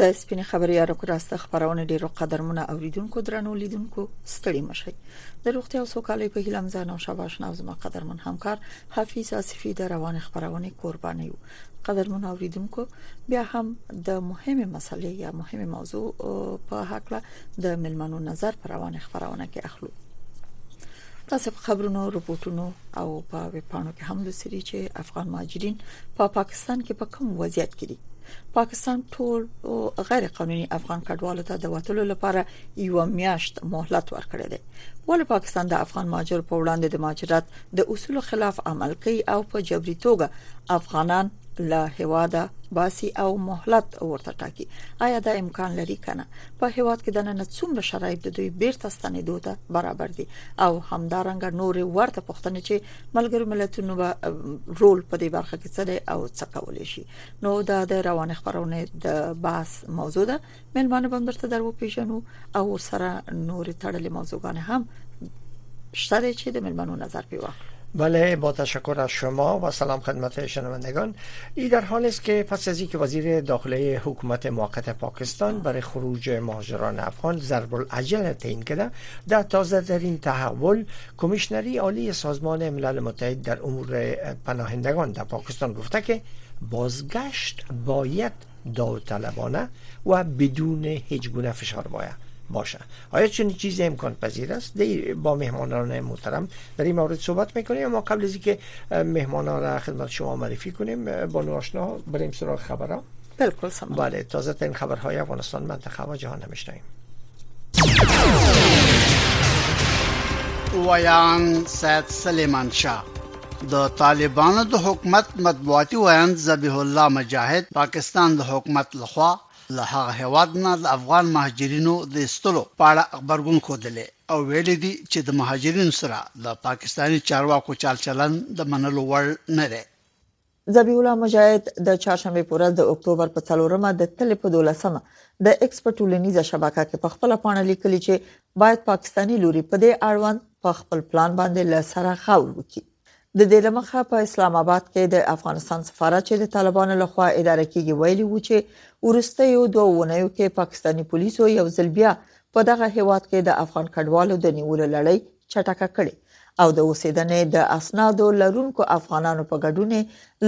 د سپینې خبرې یا راکراسته خبرونه ډیرو قدرمن اوریدونکو درنو لیدونکو ستړي مشي د روغتیا او سوکالۍ په هیله مزه نو شاباش نو زما قدرمن همکار حفیظ اصفی د روان خبرونه قرباني قدرمن اوریدونکو بیا هم د مهمه مسلې یا مهمه موضوع په حق له د ملمنو نظر پر روان خبرونه کې اخلو تاسو په خبرونو رپورټونو او په ویبپاڼو کې هم لوسري چې افغان مهاجرین په پا پاکستان کې په کوم وضعیت کې دي پاکستان ټول غیر قانوني افغان کډوالو ته د وټلو لپاره یو میاشت مهلت ورکړی دی ولې پاکستان د افغان ماجر په وړاندې د ماجرات د اصول خلاف عمل کوي او په جبري توګه افغانان له هواده باسي او مهلت ورته ټاکي آیا دا امکان لري کنه په هواد کې د نن څومره شرایط د دوی بیرته ستنېدو ته برابر دي او همدارنګه نور ورته پښتنه چې ملګرو ملتونو به رول په دې برخه کې څه دی او څه کول شي نو دا د روان خبرونه د باس موضوع ده ملمانه به درته درو پیژنو او سره نور تړلې موضوعګان هم شته چې د ملمنو نظر پیواخلو بله با تشکر از شما و سلام خدمت شنوندگان ای در حال است که پس از اینکه وزیر داخله حکومت موقت پاکستان برای خروج مهاجران افغان ضرب العجل تعیین کرده در تازه در این تحول کمیشنری عالی سازمان ملل متحد در امور پناهندگان در پاکستان گفته که بازگشت باید داوطلبانه و بدون هیچ گونه فشار باید باشن آیا چنین چیزی امکان پذیر است دی با مهمانان محترم در این مورد صحبت میکنیم ما قبل از اینکه مهمانان را خدمت شما معرفی کنیم با نواشنا بریم سراغ خبرها بالکل سمان. بله تازه ترین خبرهای افغانستان منطقه و جهان نمیشنیم ویان سید سلیمان شاه د طالبانو د حکومت مطبوعاتي ویاند ذبیح الله مجاهد پاکستان د حکومت لخوا له هغه هیواد نه د افغان مهاجرینو د ایستلو په اړه غبرګون ښودلی او ویلي دي چې د مهاجرینو سره د پاکستاني چارواکو چالچلند د منلو وړ نه دی. ذبیح الله مجاهد د چهارشنبې په ورځ د اکتوبر په څلورمه د تل په دولسمه د ایکس په ټولنیزه شبکه کې په خپل پاڼه لیکلي چې باید پاکستانی لوري په دې اړوند په خپل پلان باندې له سره غور وکړي د دې لمخه په اسلام آباد کې د افغانستان سفارت چې د طالبانو لخوا اداره کیږي ویلي و چې ورسته یو دوه ونیو کې پاکستانی پولیسو یو ځل بیا په دغه هیواد کې د افغان کډوالو د نیولو لړۍ چټکه کړې او د اوسېدنې د اسنادو لرونکو افغانانو په ګډون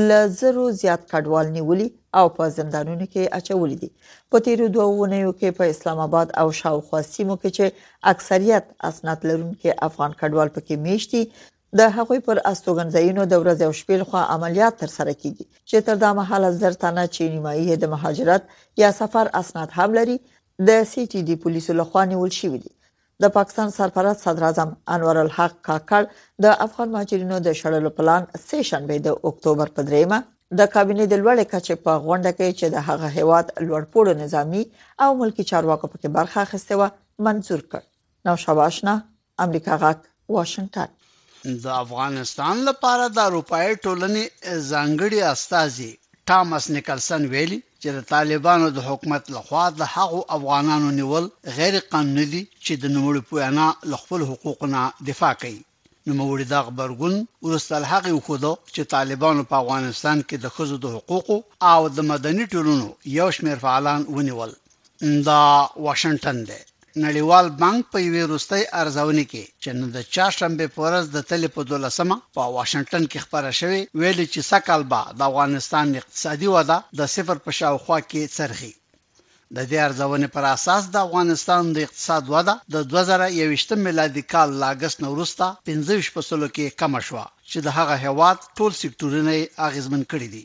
له زرو زیات کډوال نیولي او په زندانونو کې اچولي دي په تیرو دوه ونیو کې په اسلام آباد او شاوخوا سیمو کې چې اکثریت اسناد لرونکو افغان کډوال پکې میشتي د هغوی پر استوګنځایونو د ورځې او شپې لخوا عملیات تر سره کیږي چې تر دا مهاله زر تنه چې نیمایي د مهاجرت یا سفر اسناد هم لري د سی ټي ډي پولیسو لخوا نیول شوی دي د پاکستان سرپرست صدر اعظم انور الحق کاکړ د افغان مهاجرینو د شړلو پلان سه شنبه د اکتوبر په دریمه د کابینې د لوړې کچې په غونډه کې چې د هغه هیواد لوړپوړو نظامی او ملکی چارواکو پکې برخه اخیسته و منزور کړ نو شاباشنا امریکا غاک واشنګټن. د افغانستان لپاره د اروپایي ټولنې ځانګړي استازي ټامس نیکلسن ویلي چې د طالبانو د حکومت لخوا د هغو افغانانو نیول غیر قانوني دي چې د نوموړي په وینا له خپل حقوقو نه دفاع کوي نوموړي دا غبرګون وروسته له هغې وښوده چې طالبانو په افغانستان کې د ښځو د حقوقو او د مدني ټولنو یو شمېر فعالان ونیول دا واشنګټن دی نړیوال بانک په یوې وروستۍ ارزونې کې چې نن د چهارشنبې په ورځ د تلې په دولسمه په واشنګټن کې خپره شوې ویلي چې سږکال به د افغانستان اقتصادي وده د صفر په شاوخوا کې څرخي. د دې ارزونې پر اساس د افغانستان د اقتصاد وده د دوه زره یوویشت میلادي کال له اګست نه وروسته پنځه ویشت په سلو کې کمه شوه چې د هغه هېواد ټول سکټورونه یې اغېزمن کړي دي.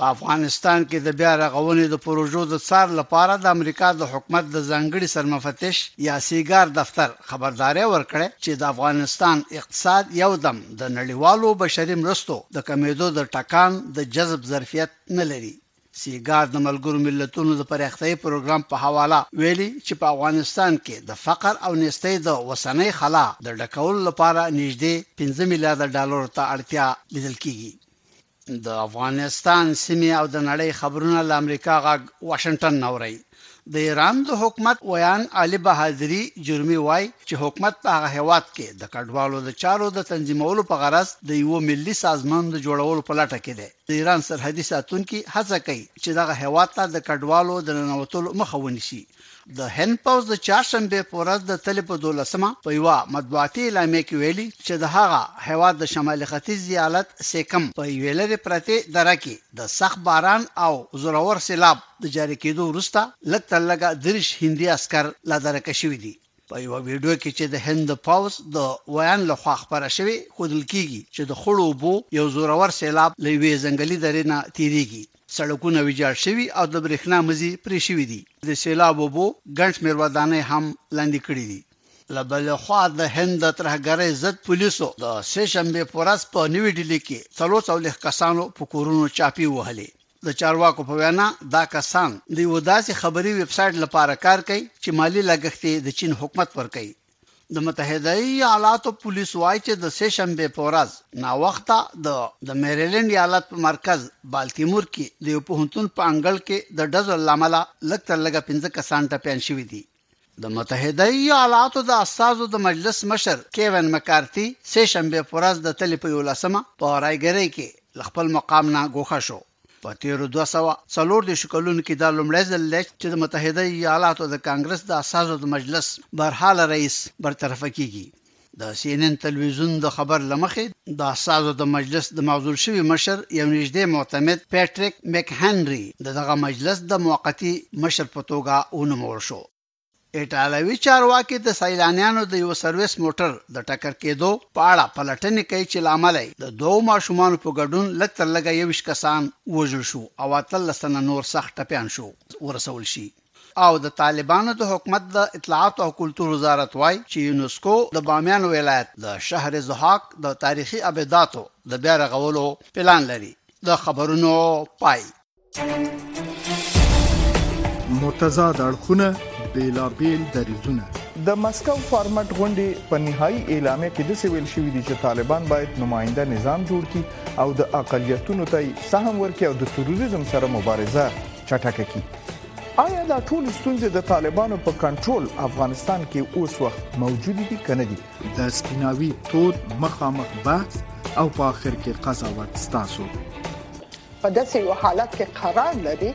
په افغانستان کې د بیا رغونې د پروژو د څار لپاره د امریکا د حکومت د ځانګړي سرمفتش یا سیګار دفتر خبرداری ورکړی چې د افغانستان اقتصاد یو دم د نړیوالو بشري مرستو د کمېدو د ټکان د جذب ظرفیت نه لري. سیګار د ملګرو ملتونو د پراختیایي پروګرام په حواله ویلي چې په افغانستان کې د فقر او نیستۍ د اوسنۍ خلا د ډکولو لپاره نږدې پنځه میلیارده ډالرو ته اړتیا لیدل کېږي. د افغانستان سیمه او د نړۍ خبرونه له امریکا غږ واشنگټن نوري د ایران د حکومت ویان علي بهادری جرمي وای چې حکومت په هغه هیواد کې د کډوالو د چارو د تنظیمولو په غرض د یو ملي سازمان د جوړولو په لټه کې دی د ایران سرحدي ساتونکي هڅه کوي چې دغه هیواد ته د کډوالو د ننوتلو مخه ونیسي د هند پوځ د چهارشنبې په ورځ د تلې په دولسمه په یوه مطبوعاتي اعلامیه کې ویلي چې د هغه هیواد د شمالي ختیځ ایالت سیکم په یوې لرې پرتې دره کې د سخت باران او زورور سیلاب د جاري کېدو وروسته لږ تر لږه دېرش هندي عسکر لادرکه شوي دي. په یوه ویډیو کې چې د هند د پوځ د ویاند له خوا خپره شوې، ښودل کېږي چې د خړو اوبو یو زورور سېلاب له یوې ځنګلي درې نه تېرېږي، سړکونه ویجاړ شوي او د برېښنا مزي پرې شوي دي. د سېلاب اوبو ګڼ شمېر ودانۍ هم لاندې کړې دي. له بلې خوا د هند د ترهګرۍ ضد پولیسو د سې شنبې په ورځ په نوي ډیلي کې څلور څلوېښت کسانو په کورونو چاپې ووهلې. د چارواکو په وینا، دا کسان د یوه داسې خبري ویب سایټ لپاره کار کوي چې مالي لګښت یې د چین حکومت ورکوي. د متحده ایالاتو پولیس وايي چې د سه شنبې په ورځ ناوخته د د میریلنډ ایالت په مرکز بالتیمور کې د یو پوهنتون په انګړ کې د ډزو له امله لږ تر لږه پنځه کسان ټپیان شوي دي. د متحده ایالاتو د استازو د مجلس مشر کیون مکارتي سه شنبه پر ورځ د تلې په یولسمه په رایګرۍ کې له خپل مقام نه ګوښه شو. په تیرو 240 کلونو کې دا لومړی ځل دی چې د متحده ایالاتو د کانګرس د اساسو د مجلس برحاله رئیس برطرفه کیږي د سي ان ان تلویزیون د خبر له مخې، د استازو د مجلس د معزول شوي مشر یو نږدې معتمد پیټریک مک هنري د دغه مجلس د موقتي مشر په توګه ونومول شو. ایټالوي چارواکي د سیلانیانو د یوه سرویس موټر د ټکر کېدو په اړه پلټنې کوي چې له امله یې د دوو ماشومانو په ګډون لږ تر لږه یوویشت کسان ووژل شو او اتلس تنه نور سخت ټپیان شو ورسول شي. او د طالبانو د حکومت د اطلاعاتو او کلتور وزارت وايي چې یونسکو د بامیان ولایت د شهر ضحاک د تاریخي ابداتو د بیا رغولو پلان لري. د خبرونو پای. متضاد اړخونه، بېلابېل دریځونه. د مسکو فارمټ غونډې په نهایي اعلامیه کې داسې ویل شوي دي چې طالبان باید نماینده نظام جوړ کړي او د اقلیتونو ته یې سهم ورکړي او د تروریزم سره مبارزه چټکه کی آیا دا ټول ستونزې د طالبانو په کنټرول افغانستان کې اوس وخت موجود دي کنه دي د سپیناوي تود مخامخ بحث او په اخر کې قضاوت ستاسو په داسې یو حالت کې قرار لري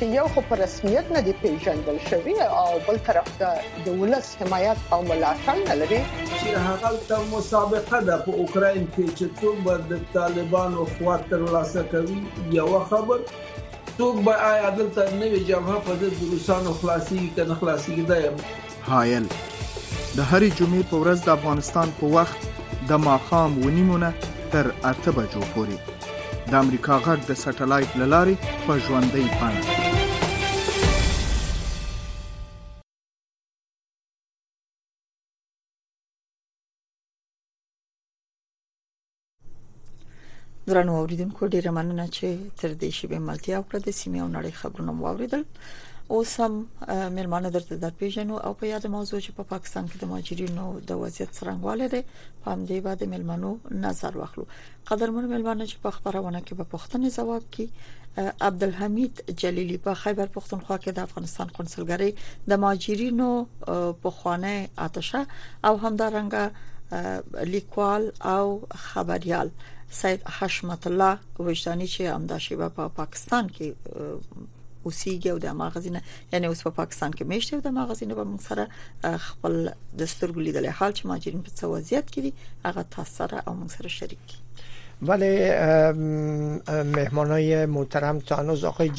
چې یو خو په رسمیت نه دی پیژندل شوی او بل طرف ته د ولس حمایت او ملاتړ نه لري چې هغه ته مسابقه ده په اوکرين کې چې څوک به د طالبانو خوا تر لاسه کوي یو خبر څوک به آیا دلته نوې جبهه په ضد روسانو خلاصيږي که نه خلاصيږي دا یم هایل د هرې جمعې په ورځ د افغانستان په وخت د ماخام ونیمونه تر اته بجو پورې د امریکا غږ د سټلایټ لارې په ژوندۍ بڼه درنو اوریدونکو ډیره مننه چې تر دې شی به ملتیا وکړه د سیمې او نړۍ خبرونه مو اوریدل اوس هم مېرمانه درته د پیژنو او په یاد موضوع چې په پا پاکستان کې د ماجرینو د وضعیت څرنګواله ده په همدې باندې مېرمنو نظر واخلو قدرمن مېرمانه چې په خبرونه کې په پښتنې جواب کې عبدالحمید جلیلی په خیبر پښتونخوا کې د افغانستان قونسلګری د ماجرینو په خوانه آتشه او همدارنګه لیکوال او خبريال سید حشمت الله وجداني چې همدا شیبه په پاکستان کې اوسېږي او د ماغزینه یعنی اوس په پاکستان کې میشته د ماغزینه به موږ سره خپل د سترګو لیدل حال چې ماجرین په څه وضعیت کې دي هغه تاسو سره او موږ سره شریک کړي ولی مهمانای محترم تا هنوز آقای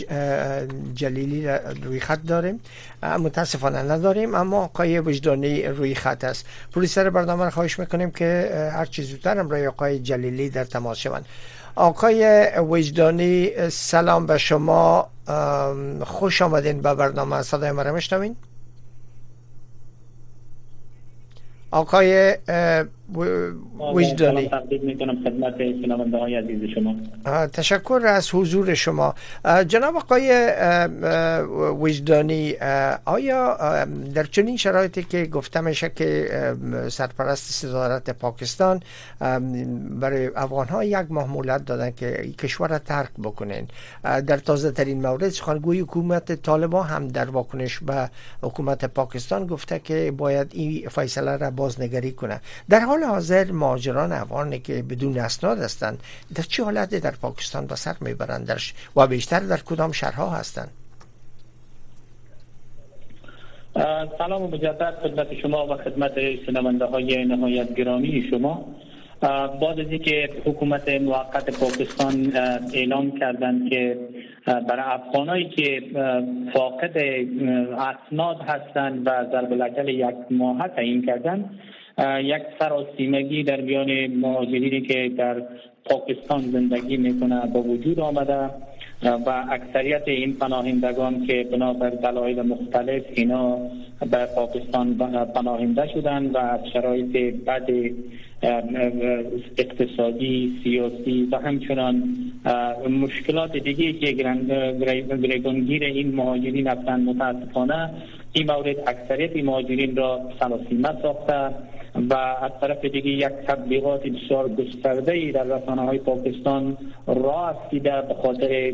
جلیلی را روی خط داریم متاسفانه نداریم اما آقای وجدانی روی خط است پولیسر برنامه رو خواهش میکنیم که هر چیز زودتر روی آقای جلیلی در تماس شوند آقای وجدانی سلام به شما خوش آمدین به برنامه صدای ما میشنوین آقای وجدانی خدمت عزیز شما تشکر از حضور شما جناب آقای وجدانی آیا در چنین شرایطی که گفته میشه که سرپرست صدارت پاکستان برای افغان ها یک ماه دادن که کشور را ترک بکنین در تازه ترین مورد سخنگوی حکومت طالبان هم در واکنش به حکومت پاکستان گفته که باید این فیصله را بازنگری کنه در حال حال حاضر مهاجران افغان که بدون اسناد هستند در چه حالت در پاکستان به سر میبرند و بیشتر در کدام شهرها هستند سلام مجدد خدمت شما و خدمت شنونده های نهایت گرامی شما بعد از اینکه حکومت موقت پاکستان اعلام کردند که برای افغانایی که فاقد اسناد هستند و ضرب بلکل یک ماه تعیین کردند یک سراسیمگی در بیان مهاجرینی که در پاکستان زندگی میکنه با وجود آمده و اکثریت این پناهندگان که بنابر دلایل مختلف اینا به پاکستان پناهنده شدن و از شرایط بد اقتصادی، سیاسی و همچنان مشکلات دیگه که گریبانگیر این مهاجرین هستند متاسفانه این مورد اکثریت مهاجرین را سلاسیمت ساخته و از طرف دیگه یک تبلیغات بسیار گسترده ای در رسانه های پاکستان را در به خاطر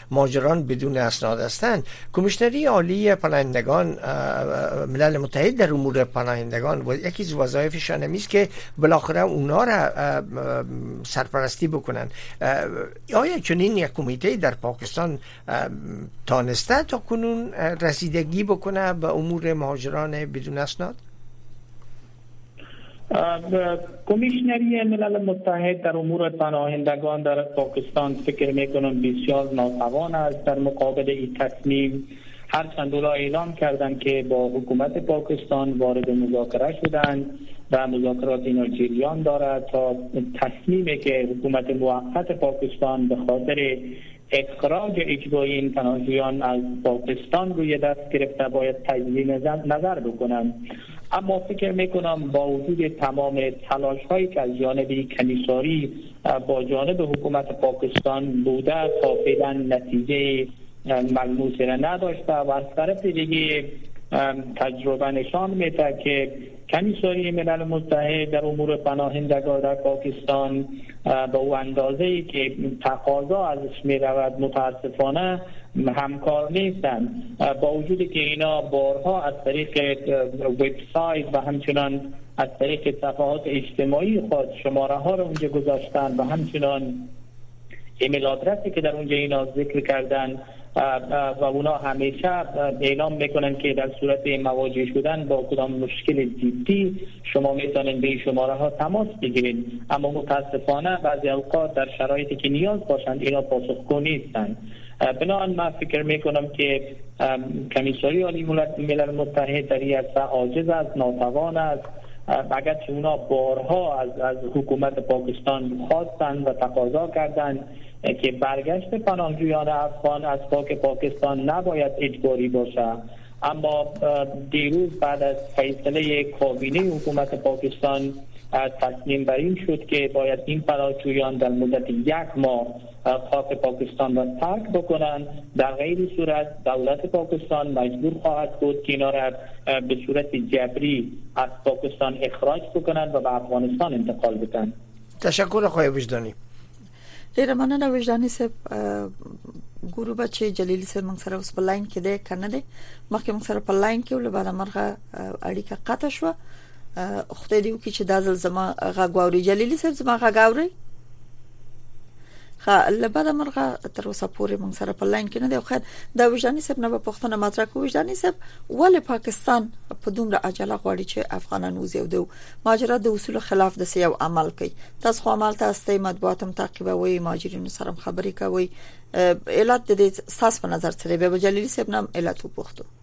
ماجران بدون اسناد هستند کمیشنری عالی پناهندگان ملل متحد در امور پناهندگان یکی از وظایفشان است که بالاخره اونا را سرپرستی بکنن آیا چنین یک کمیته در پاکستان تانسته تا کنون رسیدگی بکنه به امور ماجران بدون اسناد کمیشنری ملل متحد در امور پناهندگان در پاکستان فکر میکنم بسیار ناتوان است در مقابل این تصمیم هرچند اولا اعلام کردند که با حکومت پاکستان وارد مذاکره شدند و مذاکرات اینا جریان دارد تا تصمیمی که حکومت موقت پاکستان به خاطر اخراج اجباری این پناهجویان از پاکستان روی دست گرفته باید تجدید نظر بکنند اما فکر میکنم با وجود تمام تلاش هایی که از جانب کمیساری با جانب حکومت پاکستان بوده تا نتیجه ملموسی را نداشته و از طرف دیگه تجربه نشان میده که کمیساری ملل متحد در امور پناهندگان در پاکستان به او اندازه ای که تقاضا ازش می رود متاسفانه همکار نیستن با وجودی که اینا بارها از طریق وبسایت و همچنان از طریق صفحات اجتماعی خود شماره ها رو اونجا گذاشتن و همچنان ایمیل آدرسی که در اونجا اینا ذکر کردن و اونا همیشه اعلام میکنن که در صورت مواجه شدن با کدام مشکل جدی شما میتونید به این شماره ها تماس بگیرید اما متاسفانه بعضی اوقات در شرایطی که نیاز باشند اینا پاسخگو نیستند بنابراین من فکر می کنم که کمیساری عالی ملل متحد در این عاجز است ناتوان است اگر اونا بارها از, از حکومت پاکستان خواستند و تقاضا کردند که برگشت پناهجویان افغان از پاک پاکستان نباید اجباری باشه اما دیروز بعد از فیصله کابینه حکومت پاکستان تصمیم بر این شد که باید این فراجویان در مدت یک ماه خاک پاکستان را ترک بکنند در غیر صورت دولت پاکستان مجبور خواهد بود که اینا را به صورت جبری از پاکستان اخراج بکنند و به افغانستان انتقال بدن تشکر خواهی وجدانی ډیره مننه وجداني صاحب ګورو به چې جلیل صاحب موږ سره اوس په لاين کې دی کنه دی مخکې موږ سره په لاين کې ول بعد مرغه اړیکه قطع شو خدای دې وکړي چې دا ځل زما غاګوري جلیل صاحب زما غاګوري خا لبد مرغه تر اوسه پورې موږ سره په لاين کې نه دی خو دا وجداني صاحب نه په پښتنه مطرح کوي وجداني صاحب ولې پاکستان په دومره عجله غواړي چې افغانان وزیو ماجرا د اصول خلاف د سیو عمل کوي تاسو خو عمل ته استي مطبوعاتم تعقیبوي ماجرینو سره خبرې کوي علت د دې ساس په نظر سره به جلیل صاحب نام علت وپوښتو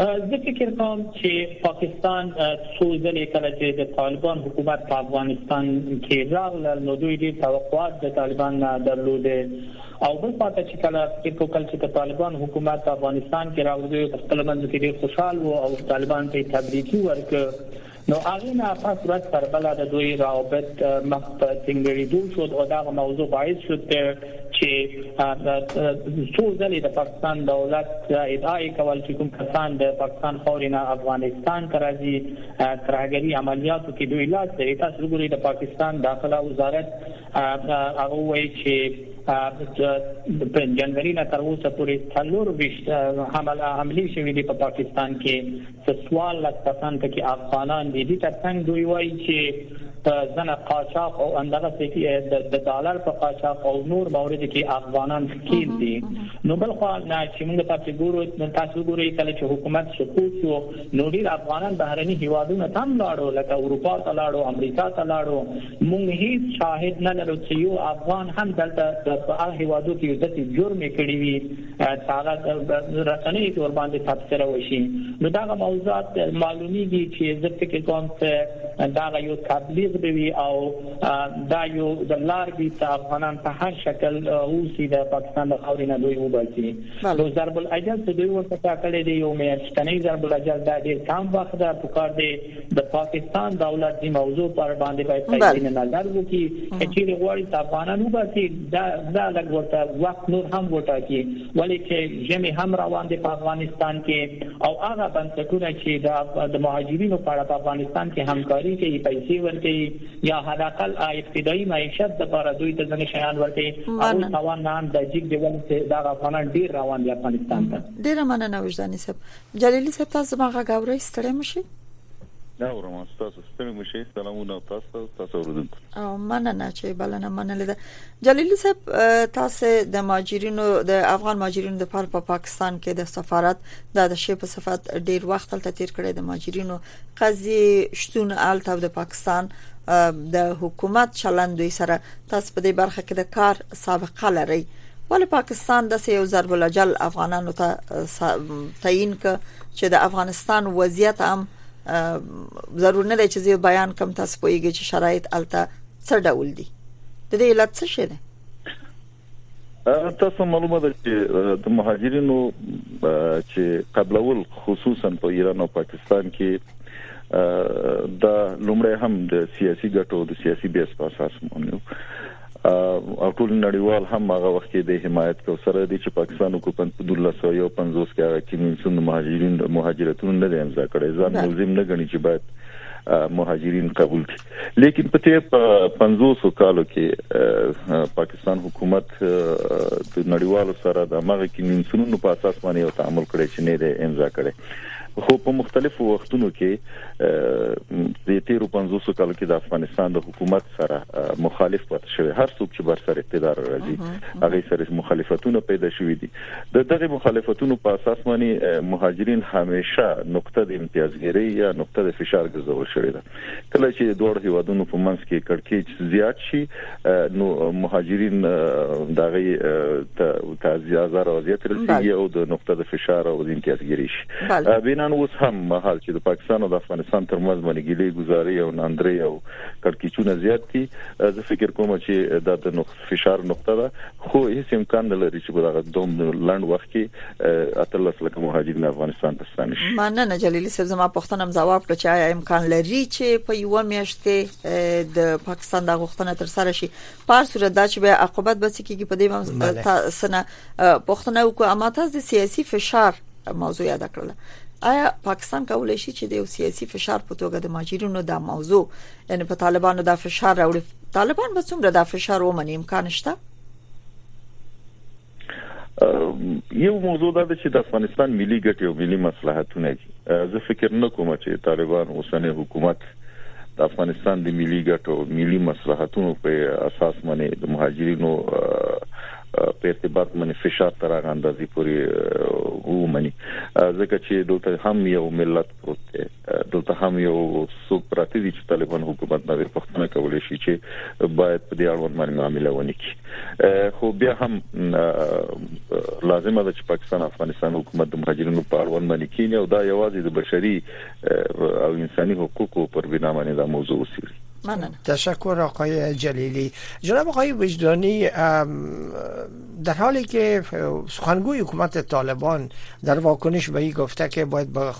زه فکر کوم چې پاکستان څو ځلې کله چې د طالبان حکومت په افغانستان کې راغله نو دوی ډېر توقعات د طالبان نه درلوده او بل خوا ته چې کله فکر کو کله چې د طالبانو حکومت په افغانستان کې راوځي په خپل منځ کې ډیر خوشحال وو او طالبان ته تبریکی ورک نو هغه نه پس ورځ تر بل د دوی روابط مخ په تنګړیدو شو او دا موضوع باعث شو چې څو ځلې د پاکستان دولت ادعا کول چې کوم کسان د پاکستان خاورې نه افغانستان ته راځي ترهګری عملیاتو کې دوی لاس لري تاسو وګورئ د پاکستان داخله وزارت هغه وایي چې د جنوري نه تر اوسه پورې څلور ویشت حمل حملې شوې دي په پاکستان کې چې سوال لږ پسند کې افغانان دي دي ترڅنګ دوی وایي چې په زنه قاچاق او اندغه د ډالر په قاچاق او نور مورد کې افغانان ښکیل دي نو بل خو نه چې موږ تاسو ګورو تاسو ګورئ کله چې حکومت سقوط شو نو ډیر افغانان بهرني هیوادونه تم لاړو لکه اروپا ته لاړو امریکا ته لاړو مونږ هیڅ شاهد نه لرو چه یو افغان هم دلته د په هغه هیوادو کې یو دسی جرم یې کړی وی چه هغه رسنیو کې ورباندې تبصره وشی نو دغه موضوعات معلومیږی چه زه فکر کوم چه دا هغه یو تبلیغ به وی او دا یو د لار وی چه افغانان په هر شکل اوسی د پاکستان د خاوری نه دوی وباسی نو ضرب الاجل چه دوی ورته ټاکلی دی یو میاشتنی ضرب الاجل دا ډیر کم وخت ده پکار دی د پاکستان د اولاد دی موضوع پر باندې باید تایید نه نظر وکړي چې چیرې غواړي چې افغانان وباسي دا دا لګ ورته وخت نور هم وټاکي ولې چې جمع هم روان دي په افغانستان کې او هغه بنسټونه چې د مهاجرینو په اړه په افغانستان کې همکاري کوي پیسې ورکوي یا حداقل ابتدایي معیشت لپاره دوی ته ځنې شیان ورکوي او توان نه د جګ دی ولې دا افغانان ډیر روان دي افغانستان ته ډیر مننه وجداني صاحب جلیلی صاحب تاسو زما غږ اورئ ستړی مشي نه اورم تاسو ستړي مشه سلامونه تاسو تاسو اوریدونکو او مننه چې بلنه منلې ده جلیلی صاحب تاسو د ماجرینو د افغان ماجرینو د پر په پا پاکستان کې د سفارت د د شی په صفت ډیر وخت تل تیر کړی د ماجرینو قضیه شتون الته د پاکستان د حکومت چلندوی سره تاسو په دې برخه کې د کار سابقه لرئ ولې پاکستان د سیو ضرب الجل افغانانو ته تعین ک چې د افغانستان وضعیت هم ضرور نه دی چې زه بیان کوم تاسو پوهیږئ چې شرایط الته څه ډول دي د دې علت څه شي دی تاسو معلومه ده چې د مهاجرینو چې قبلول خصوصا په ایران او پاکستان کې دا لومړی هم د سیاسي ګټو د سیاسي بیس په اساس مونږ او ټول نړیوال هم هغه وخت کې د حمایت کو سره دي چې پاکستان حکومت په 1951 کې هغه کنوانسیون د مهاجرین د مهاجرتونو نه دی امضا کړی ځان ملزم نه غني چې باید مهاجرین قبول کړي لیکن په تیر 50 کالو کې پاکستان حکومت د نړیوالو سره د مغه کنوانسیونونو په اساس باندې یو تعامل کړی چې نه دی امضا کړی خو په مختلفو وختونو کې د تیرو 500 کال کې د افغانستان د حکومت سره مخالف پاتې شوی هر څوک چې بر سر اقتدار راځي هغه سره مخالفتونه پیدا شوې دي د دغه مخالفتونو په اساس باندې مهاجرین همیشه نقطه د امتیازګری یا نقطه د فشار ګرځول شوې ده کله چې دوه هیوادونو په منځ کې کړکېچ زیات شي نو مهاجرین دغه تعزیه او زیات رسیدي او د نقطه د فشار او د امتیازګری شي بینان اوس هم مهال چې د پاکستان او د افغانستان ترمنځ باندې ګیلې گزاري او ناندري او کړکیچونه زیات دي زه فکر کوم چې دا د نقطه فشار نقطه ده خو هیڅ امکان نه لري چې په دغه دوم لند وخت کې اتلس لک مهاجرین افغانستان ته ستانه شي مننه جلیلی صاحب زما پوښتنه جواب کړ چې آیا امکان لري چې په یو میاشت کې د پاکستان د غوښتنه تر سره شي په صورت دا چې به عقوبت بس کیږي په دې باندې سنه پښتنه وکړه اما تاسو د سیاسي فشار موضوع یاد کړل آیا پاکستان کولای شي چې د یو سیاسي فشار په توګه د ماجرینو د موضوع یعنی په طالبانو د فشار راوړي طالبان به څومره د فشار ومني امکان شته یو موضوع دا چې د افغانستان ملي ګټې او ملي مصلحتونه دي زه فکر نه کوم چې طالبان اوسنۍ حکومت د افغانستان د ملي ګټو ملي مصلحتونو په اساس باندې د مهاجرینو په ارتباط باندې فشار تر هغه اندازې پورې ومني ځکه چې دلته هم یو ملت پروت دی دلته هم یو څوک پراته دي چې طالبان حکومت نه پښتنه کولای شي چې باید په دې اړوند باندې معاملې ونکړي خو بیا هم لازمه ده چې پاکستان افغانستان حکومت د مهاجرینو په اړوند باندې کینی او دا یوازې د بشري او انساني حقوقو پر بنا باندې دا موضوع وسیږي تشکر آقای جلیلی جناب آقای وجدانی در حالی که سخنگوی حکومت طالبان در واکنش به این گفته که باید به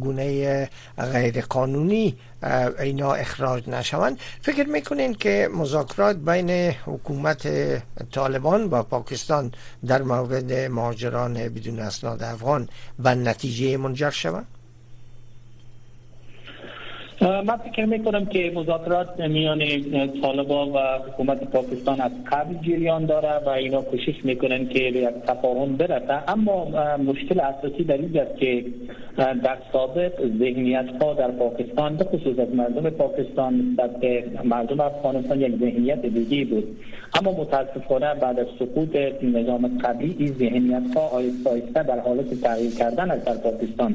گونه غیر قانونی اینا اخراج نشوند فکر میکنین که مذاکرات بین حکومت طالبان با پاکستان در مورد مهاجران بدون اسناد افغان به نتیجه منجر شوند؟ ما فکر می که مذاکرات میان طالبا و حکومت پاکستان از قبل جریان داره و اینا کوشش میکنن که به یک تفاهم برسه اما مشکل اساسی در این است که در سابق ذهنیت ها در پاکستان به خصوص از مردم پاکستان نسبت به مردم افغانستان یک ذهنیت دیگه بود اما متاسفانه بعد از سقوط نظام قبلی این ذهنیت ها آیسته آیسته در حالت تغییر کردن از در پاکستان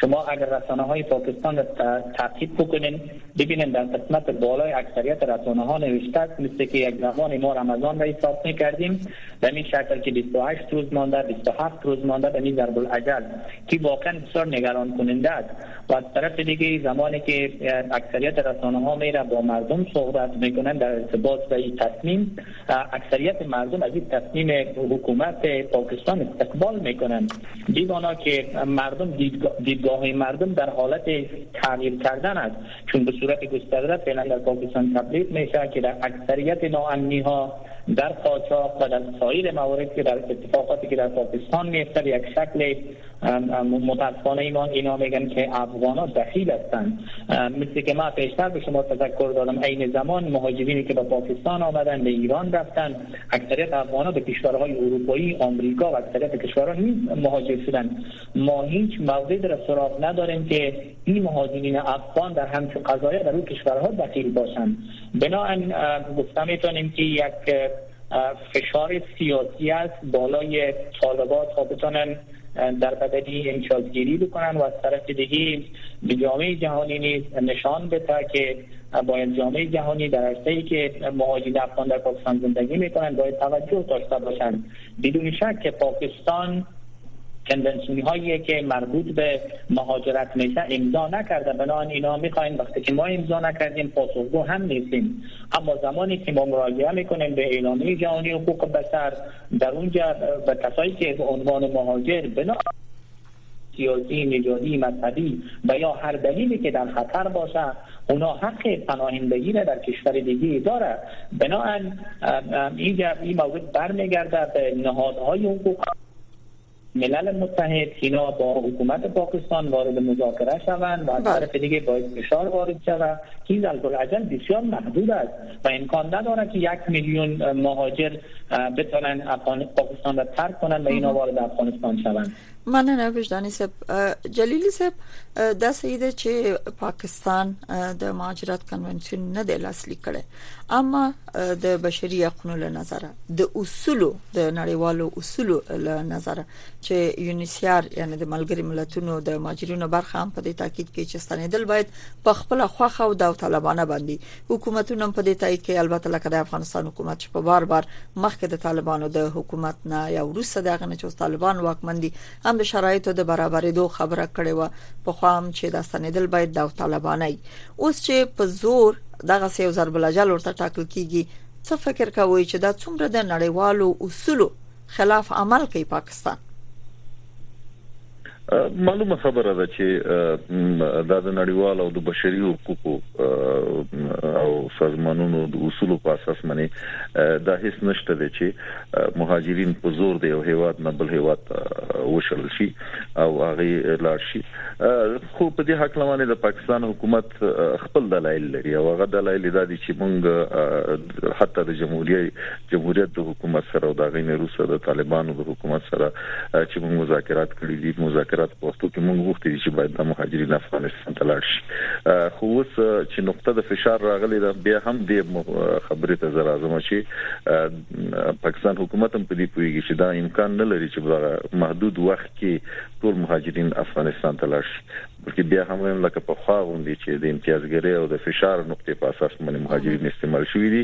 شما اگر رسانه های پاکستان را تعقیب بکنین ببینین در قسمت بالای اکثریت رسانه ها نوشته است مثل که یک زمان ما رمضان را حساب میکردیم به این شکل که 28 روز مانده 27 روز مانده به این ضرب العجل که واقعا بسیار نگران کننده است و از طرف دیگه زمانی که اکثریت رسانه ها میره با مردم صحبت میکنند در ارتباط به این تصمیم اکثریت مردم از این تصمیم حکومت پاکستان استقبال میکنند بی مانا که مردم دیدگاه مردم در حالت تغییر کردن است چون به صورت گسترده فعلا در پاکستان تبلیغ میشه که در اکثریت ناامنی ها در قاچاق و در سایر موارد که در اتفاقاتی که در پاکستان میفته به یک شکل متاسفانه ایمان اینا میگن که افغان ها دخیل هستند مثل که ما پیشتر به شما تذکر دادم عین زمان مهاجرینی که به پاکستان آمدن به ایران رفتن اکثریت افغان ها به کشورهای اروپایی آمریکا و اکثریت کشورها مهاجر شدن ما هیچ مورد در سراغ نداریم که این مهاجرین افغان در همچون قضایا در اون کشورها دخیل باشند بنابراین گفتم میتونیم که یک فشار سیاسی است بالای طالبات تا بتونن در بدلی امتیازگیری بکنن و از طرف دیگه به جامعه جهانی نیز نشان بده که باید جامعه جهانی در عرصه ای که مهاجرین افغان در پاکستان زندگی میکنن باید توجه داشته باشند بدون شک که پاکستان کنونسیون هایی که مربوط به مهاجرت میشه امضا نکرده بنان اینا میخواین وقتی که ما امضا نکردیم پاسخگو هم نیستیم اما زمانی که ما مراجعه میکنیم به اعلامیه جهانی حقوق بشر در اونجا به کسایی که به عنوان مهاجر بنا سیاسی، نجادی، مذهبی و یا هر دلیلی که در خطر باشه اونا حق پناهندگی را در کشور دیگه داره بنابراین این این موضوع برمیگرده به نهادهای حقوق ملل متحد اینا با حکومت پاکستان وارد مذاکره شوند و از بله. طرف دیگه باید فشار وارد شود که این ذلت العجل بسیار محدود است و امکان ندارد که یک میلیون مهاجر اه، بتوانند افغان پاکستان را ترک کنند و اینا وارد افغانستان شوند مننه وجدانی صاحب اه، جلیلی صاحب اه، دا صحیح ده چې پاکستان اه، د مهاجرت کنونسیون نه دی لاسلیک کړی اما د بشري حقوقو له نظر د اصول د نړیوالو اصول له نظر چې یونیسیار یعنی د ملګری ملتونو د ماجرینو برخه هم په دې تاکید کې چې ستنیدل باید په خپل خوخه او د طالبانو باندې حکومتونه په دې تاکید کې البته لکه د افغانستان حکومت چې په بار بار مخکې د طالبانو د حکومت نه یا روسه دغه نه چې طالبان واکمن دي هم د شرایطو د برابرېدو خبره کړې و پخوا هم چې دا ستنېدل باید د طالبانای اوس چې په زور دغه سیو ضرب الجل ورته ټاکل کیږي څه فکر کوي چې دا څومره د نړیوالو اصولو خلاف عمل کوي پاکستان معلومه خبره ده چې دا د نړیوال او د بشري حقوقو او سازمانونو د اصولو په اساس باندې دا هیڅ نشته دی چې مهاجرین په زور د یو هیواد نه بل هیواد ته وشړل شي او هغه لاړ شي خو په دې حق لمانه د پاکستان حکومت خپل دلایل لري او هغه دلایل دا دي چې مونږ حتی د جمهوریت جمهوریت د حکومت سره او د غینې روسه د طالبانو د حکومت سره چې مونږ مذاکرات کړی دي مذاکرات په وختو کې مونږ غوښتي چې باید د مهاجرین افغانستان ته لاړ شي خو اوس چې نقطه د فشار راغلي ده بیا هم دې خبرې ته زرازمه شي پاکستان حکومت هم په دې پوهیږي چې دا امکان نه لري چې په دغه محدود وخت کې ټول مهاجرین افغانستان ته لاړ شي بلکې بیا هم هم لکه په خوا غوندي چې د امتیازګری او د فشار نقطې په اساس باندې مهاجرین استعمال شوي دي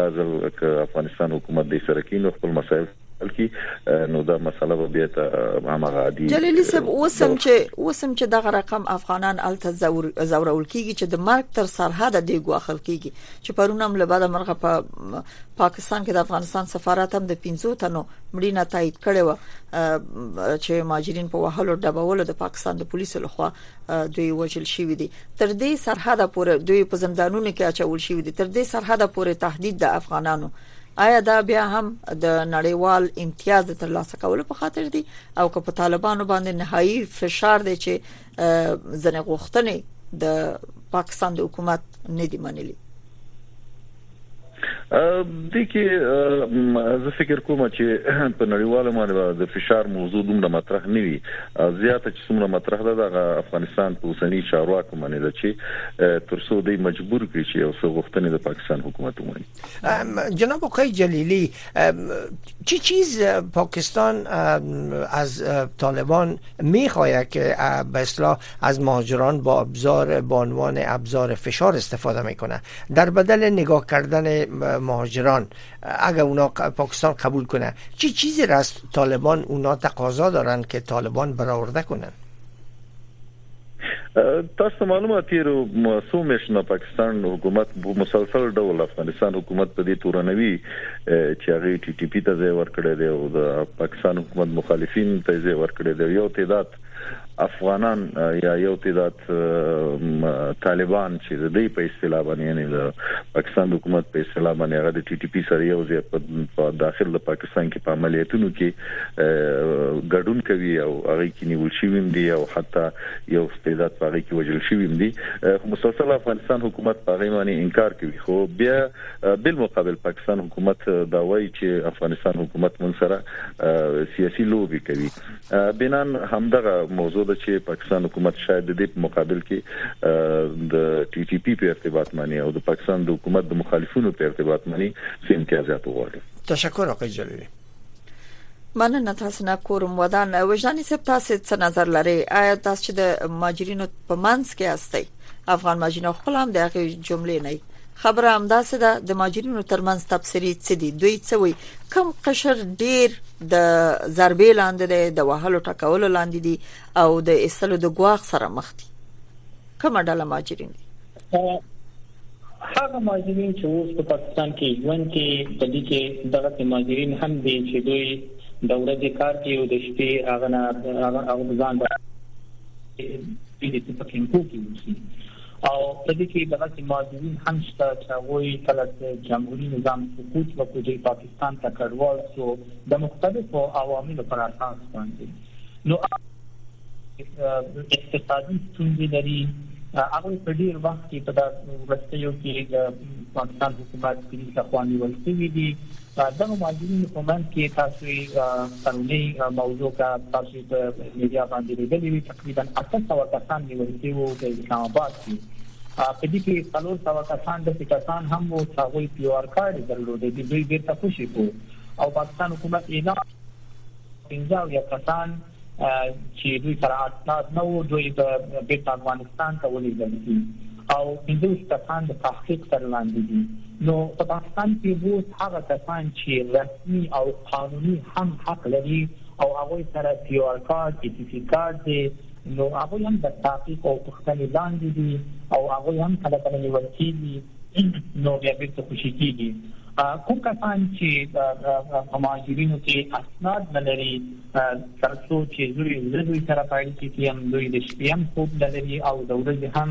دا ځل که افغانستان حکومت د سره کې نو خپل مسایل کی نو دا مسله به بیا ته همغه عادي جلیلی صاحب اوسم چې اوسم چې دغه رقم افغانان الته زورول کیږي چې د مرګ تر سرحد دی ګواخل کیږي چې پرون هم له بده مرغه په پاکستان کې د افغانستان سفارت هم د 15 تنو مړینه تایید کړې و چې ماجرین په وهلو ډبولو د پاکستان د پولیسو لخوا دوی وژل شوې دي تر دې سرحد پورې دوی په زندانونو کې اچول شوې دي تر دې سرحد پورې تهدید د افغانانو آیا دا بیا هم د نړیوال امتیاز ترلاسه کولو په خاطر دی او که په طالبانو باندې نهایی فشار دی چې ځنې غوښتنې د پاکستان د حکومت نه دی منلي د کې زه فکر کوم چې په نړیواله باندې د فشار موضوع دومره مطرح نه وي زیاته چې څومره مطرح ده د افغانستان په اوسنی چارواکو باندې ده چې ترڅو دوی مجبور کړي چې یو څه غوښتنې د پاکستان حکومت ومني ومني جناب آقای جلیلی چی چیز پاکستان از طالبان میخواهد که به اصطلاح از مهاجران با ابزار به عنوان ابزار فشار استفاده میکنه در بدل نگاه کردن مهاجران اگر اونا پاکستان قبول کنن چه چی چیزی را از طالبان اونا تقاضا دارن که طالبان برآورده کنن تاسو ته معلومه تیرو څو میاشتو نه پاکستان حکومت په مسلسل ډول افغانستان حکومت په دې تورنوي چې هغه ټي ټي پی ته ځای ورکړی دی او د پاکستان حکومت مخالفین ته ځای ورکړی دی یو تعداد افغانان یا یو تعداد طالبان چې د دې په اصطلاح باندې یعنی د پاکستان حکومت په اصطلاح باندې هغه د ټي ټي پی سره یو ځای په داخل د پاکستان کې په عملیاتونو کې ګډون کوي او هغه کې نیول شوی هم دي او حتی یو استعداد په هغه کې وژل شوی هم دي خو مسلسل افغانستان حکومت په هغه باندې انکار کوي خو بیا بل مقابل پاکستان حکومت دا وایي چې افغانستان حکومت مون سره سیاسي لوبي کوي بنان همدغه موضوع ده چې پاکستان حکومت شاید د دې په مقابل کې د ټي ټي پی په ارتباط مانی او د پاکستان د حکومت د مخالفینو په ارتباط مانی سیم امتیازات وغواړي تشکر آقای جلیلی مننه تاسو نه کوم ودان وجداني صاحب تاسو څه نظر لري آیا تاسو چې د ماجرینو په منځ کې هستئ افغان ماجرینو خپل هم د هغه جملې نه خبره هم داسې ده د ماجرینو ترمنځ تفسیری څه دي دوی څه وي کم قشر ډیر د ضربې لاندې دی د وهلو ټکولو لاندې دي او د استلو د ګواخ سره مخ دي کومه ډله ماجرین دي هغه مهاجرین چې اوس په پاکستان کې ژوند کوي په دې کې دغسې مهاجرین هم دي چې دوی د ورځې کار کوي او د شپې هغه نه هغه ځان ته په کیمپو کې اوسي او په دې کې دغسې مهاجرین هم شته چې هغوی کله چې جمهوري نظام سقوط وکړي پاکستان ته کډوال شو د مختلفو عواملو پر اساس باندې نو اقتصادي ستونزې لري هغه په ډیر وخت کې په داس ورستیو کې د پاکستان حکومت کې ځخواني ولسوي دي دا ماجرین په من کې تاسو قانوني موضوع کا تاسو په میډیا باندې لیدلې تقریبا 800 کسان نیول شوی وو په اسلام آباد کې په دې کې څلور سوه کسان د کسان هم وو چې هغوی پیو آر کارډ درلود د دوی بیرته خوشې کو او پاکستان حکومت اعلان پنځه اویا کسان چې دوی سره اسناد نه وو دوی به بیرته افغانستان ته ولیږل شي او پنځه ویشت کسان د تحقیق تر لاندې دي نو په پاکستان کې اوس هغه کسان چې رسمي او قانوني هم حق لري او هغه سره کیو آر کارت ای ټي سي کارت دی نو هغه هم د تحقیق او پوښتنې لاندې دي او هغه هم کله کله نیول کیږي نو بیا بیرته خوشې کیږي. کوم کسان چې په مهاجرینو کې اسناد نه لري تر څو چې زوی له دوی سره په اړیکه کې هم دوی د شپې هم خوب نه لري او د ورځې هم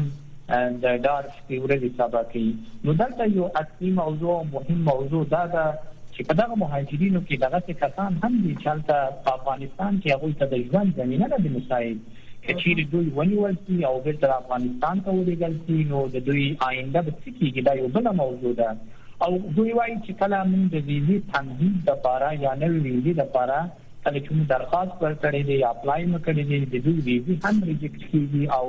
د ډار شپې ورځې سبا کوي. نو دلته یو اصلي موضوع او مهم موضوع دا ده چې په دغه مهاجرینو کې دغسې کسان هم دي چې هلته په افغانستان کې هغوی ته د ژوند زمینه نه ده مساعد. که چیرې دوی ونیول شي او بیرته افغانستان ته ولېږل شي نو د دوی آینده به څه کیږي دا یو بل موضوع ده او دوی وایي چې کله موږ د ویزې تمدید لپاره یا نوې ویزې لپاره کله چې موږ درخواست ورکړی دی یا اپلای مو کړی دی د دوی ویزې هم ریجکټ کیږي او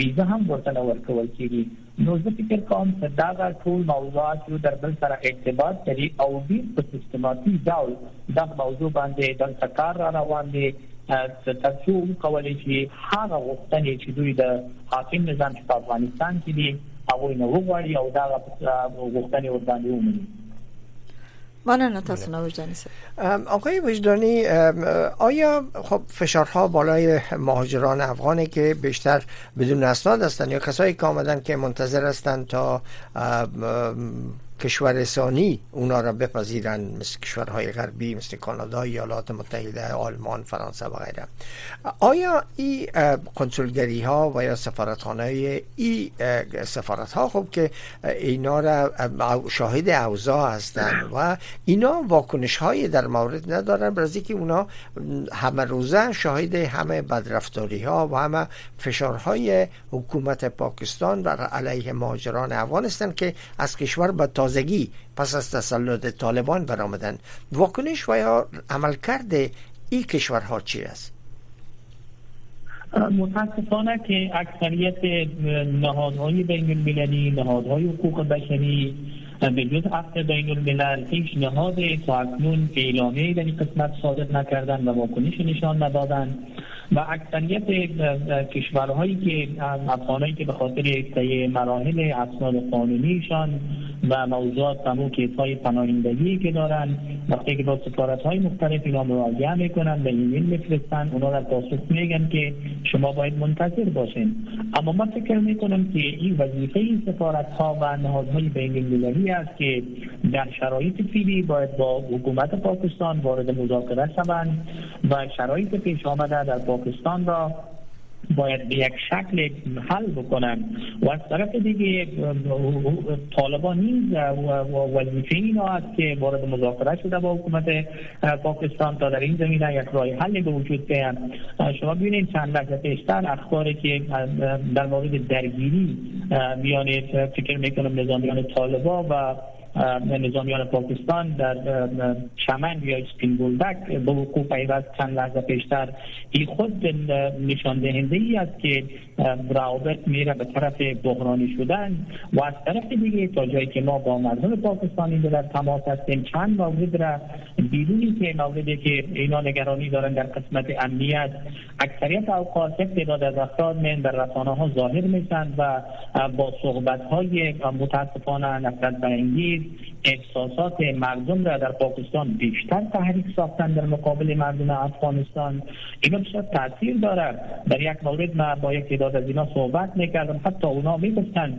ویزه هم ورته نه ورکول کیږي نو زه فکر کوم چې دغه ټول موضوعات یو تر بل سره ارتباط لري او ډیر په سیستماتیک ډول دغه موضوع باندې دلته کار را روان دی تر څو وکولای شي هغه غوښتنې چې دوی د حاکم نظام چې په افغانستان کې دي هغه نه وغواړي او دا غوښتنې ور باندې ومني بله، بله. تاسو وجدانی آقای وجدانی آیا خب فشارها بالای مهاجران افغانی که بیشتر بدون اسناد هستند یا کسایی که آمدن که منتظر هستند تا کشور سانی اونا را بپذیرن مثل کشورهای غربی مثل کانادا ایالات متحده آلمان فرانسه و غیره آیا این کنسولگری ها و یا سفارتخانه ای, سفارت ها خب که اینا را شاهد اوضاع هستند و اینا واکنش های در مورد ندارن برای که اونا همه روزه شاهد همه بدرفتاری ها و همه فشارهای حکومت پاکستان بر علیه ماجران افغانستان که از کشور به تازگی پس از تسلط طالبان برآمدند واکنش و یا عملکرد این کشورها چی است متاسفانه که اکثریت نهادهای بین المللی نهادهای حقوق بشری به جز عقد بین هیچ نهاد تا اکنون در این قسمت صادر نکردن و واکنش نشان ندادند و اکثریت کشورهایی که افغانهایی که به خاطر طی مراحل اسناد قانونیشان و موضوعات که های پناهندگی که دارن وقتی که با سفارت های مختلف اینا مراجعه میکنن به ایمیل میفرستن اونا در پاسخ میگن که شما باید منتظر باشین اما من فکر میکنم که این وظیفه این سفارت ها و نهادهای بین المللی است که در شرایط فیلی باید با حکومت پاکستان وارد مذاکره شوند و شرایط پیش آمده در پاکستان را باید به یک شکل حل بکنن و از طرف دیگه طالبان نیز وظیفه اینا است که وارد مذاکره شده با حکومت پاکستان تا در این زمینه یک راه حل به وجود بیان شما ببینید چند لحظه پیشتر اخباری که در مورد درگیری میان فکر میکنم نظامیان طالبان و نظامیان پاکستان در چمن یا سپین بولدک به وقوع پیوست چند لحظه پیشتر ای خود نشان دهنده ای است که روابط میره به طرف بحرانی شدن و از طرف دیگه تا جایی که ما با مردم پاکستانی در تماس هستیم چند مورد را بیرونی که موردی که اینا نگرانی دارن در قسمت امنیت اکثریت اوقات یک تعداد از افراد در رسانه ها ظاهر میشن و با صحبت های متاسفانه نفرت برانگیز احساسات مردم را در پاکستان بیشتر تحریک ساختن در مقابل مردم افغانستان اینا بسیار تاثیر دارد در یک مورد ما با یک تعداد از اینا صحبت میکردم حتی اونا میگفتن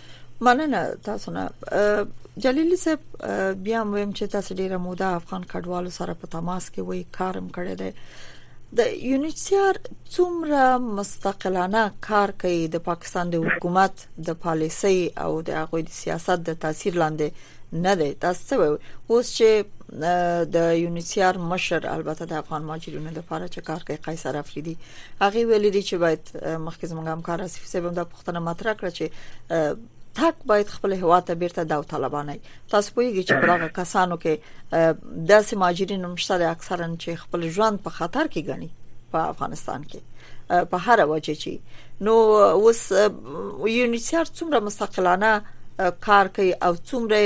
مننه تاسو نه جلیلی صاحب بیا ویم چې تاسو ډیره موده افغان کډوالو سره په تماس کې وای کارم کړی دی د یونیچر څومره مستقلانه کار کوي د پاکستان د حکومت د پالیسي او د هغه د سیاست د تاثیر لاندې نه دی تاسو وایي اوس چې د یونیسیار مشر البته د افغان ماجرینو لپاره چې کار کوي قیصر افریدي هغه ویلي دی چې باید مخکې زموږ همکار اسفي صاحب هم دا پوښتنه مطرح کړه چې تک باید خپل هوا ته بیرته دا طالبان تاسو پوهیږئ چې برغه کسانو کې داسې ماجرین مشته د اکثرا چې خپل ژوند په خطر کې غني په افغانستان کې په هر وجه چې نو اوس یونیسر څومره مستقلانه کار کوي او څومره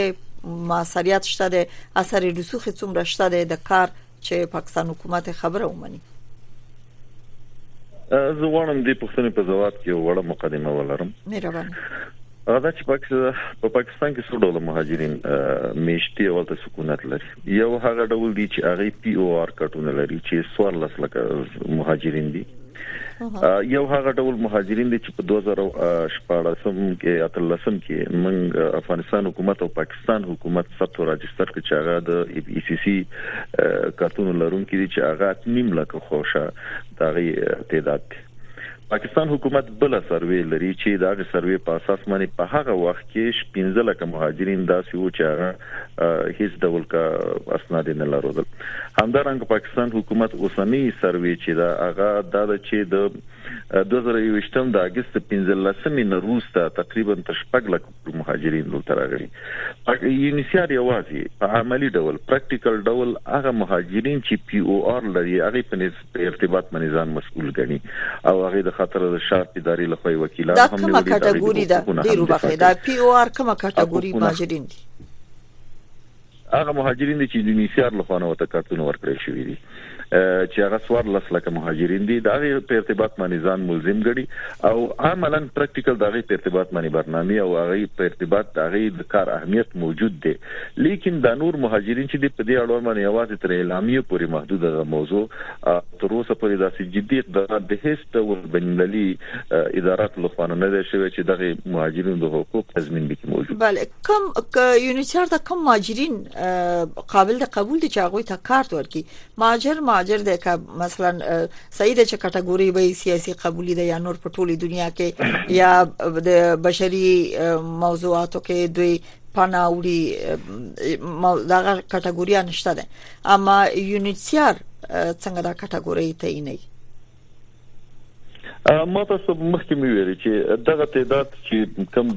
موثریت شته د اثر رسوخ څومره شته د کار چې پاکستان حکومت خبره ومني زه غواړم دې پوښتنې په ځواب کې وړه مقدمه ولرم مهرباني دا چې په پاکستان کې څو ډول مهاجرین میشتي او د سکونت لري یو هغه ډول دي چې هغه پی او آر کټونه لري چې سوار لس لکه مهاجرین دي یو هغه ډول مهاجرین دي چې په 2014 کې اتلسم کې من افغانستان حکومت او پاکستان پاکستان حکومت ثبت او راجستر کړ چې هغه د ای سی سی کارتونو لرونکي دي چې هغه نیم لکه خوشه دا غي تعداد دي پاکستان حکومت بل سروې لري چې دا غي سروې په اساس باندې په هغه وخت کې 15 لکه مهاجرین داسې وو چې هغه هیڅ ډول کا اسناد نه لرودل همدارنګه پاکستان حکومت اوسنی سروې چې دا هغه د چې د 2020 د اگست 15 مې نه روسته تقریبا تر شپږ لکه مهاجرین دلته راغلي یونیسیار یوازې په عملی ډول پریکټیکل ډول هغه مهاجرین چې پی او آر لري هغه په نسبت ارتباط باندې ځان مسؤل ګڼي او هغه د خاطر د شارت ادارې لخوا وکیلان هم نیولي دا کومه کټګوري ده ډیرو بخې دا پی او آر کومه کټګوري مهاجرین دي هغه مهاجرین دي چې د یونیسیار لخوا نه ورته کارتونه ورکړل شوي دي چې هغه سوار لس لکه مهاجرین دي دا غي په ارتباط باندې ځان ملزم ګړي او عملا پریکټیکل دا غي په ارتباط باندې برنامه او هغه په ارتباط دا غي د کار اهمیت موجود دی لیکن دا نور مهاجرین چې په دې اړه باندې یوازې تر اعلامیه پورې محدود ده موضوع تر اوسه پورې داسې جدي اقدامات د هیڅ ډول بنللي اداراتو له خوا نه دی شوی چې دغه مهاجرینو د حقوق تضمین به کې موجود بله کوم یونیچار د کوم مهاجرین قابل د قبول دي چې هغه ته کارت ورکي مهاجر مهاجر د مثلا سید چې کټګوري به سیاسي قبول دي یا نور په ټوله دنیا کې یا د بشري موضوعاتو کې دوی پناوړي دغه کټګوریا نشته ده اما یونیچار څنګه دا کټګوري تعینوي ما تاسو ته مخکې مې ویل چې دغه تعداد چې کم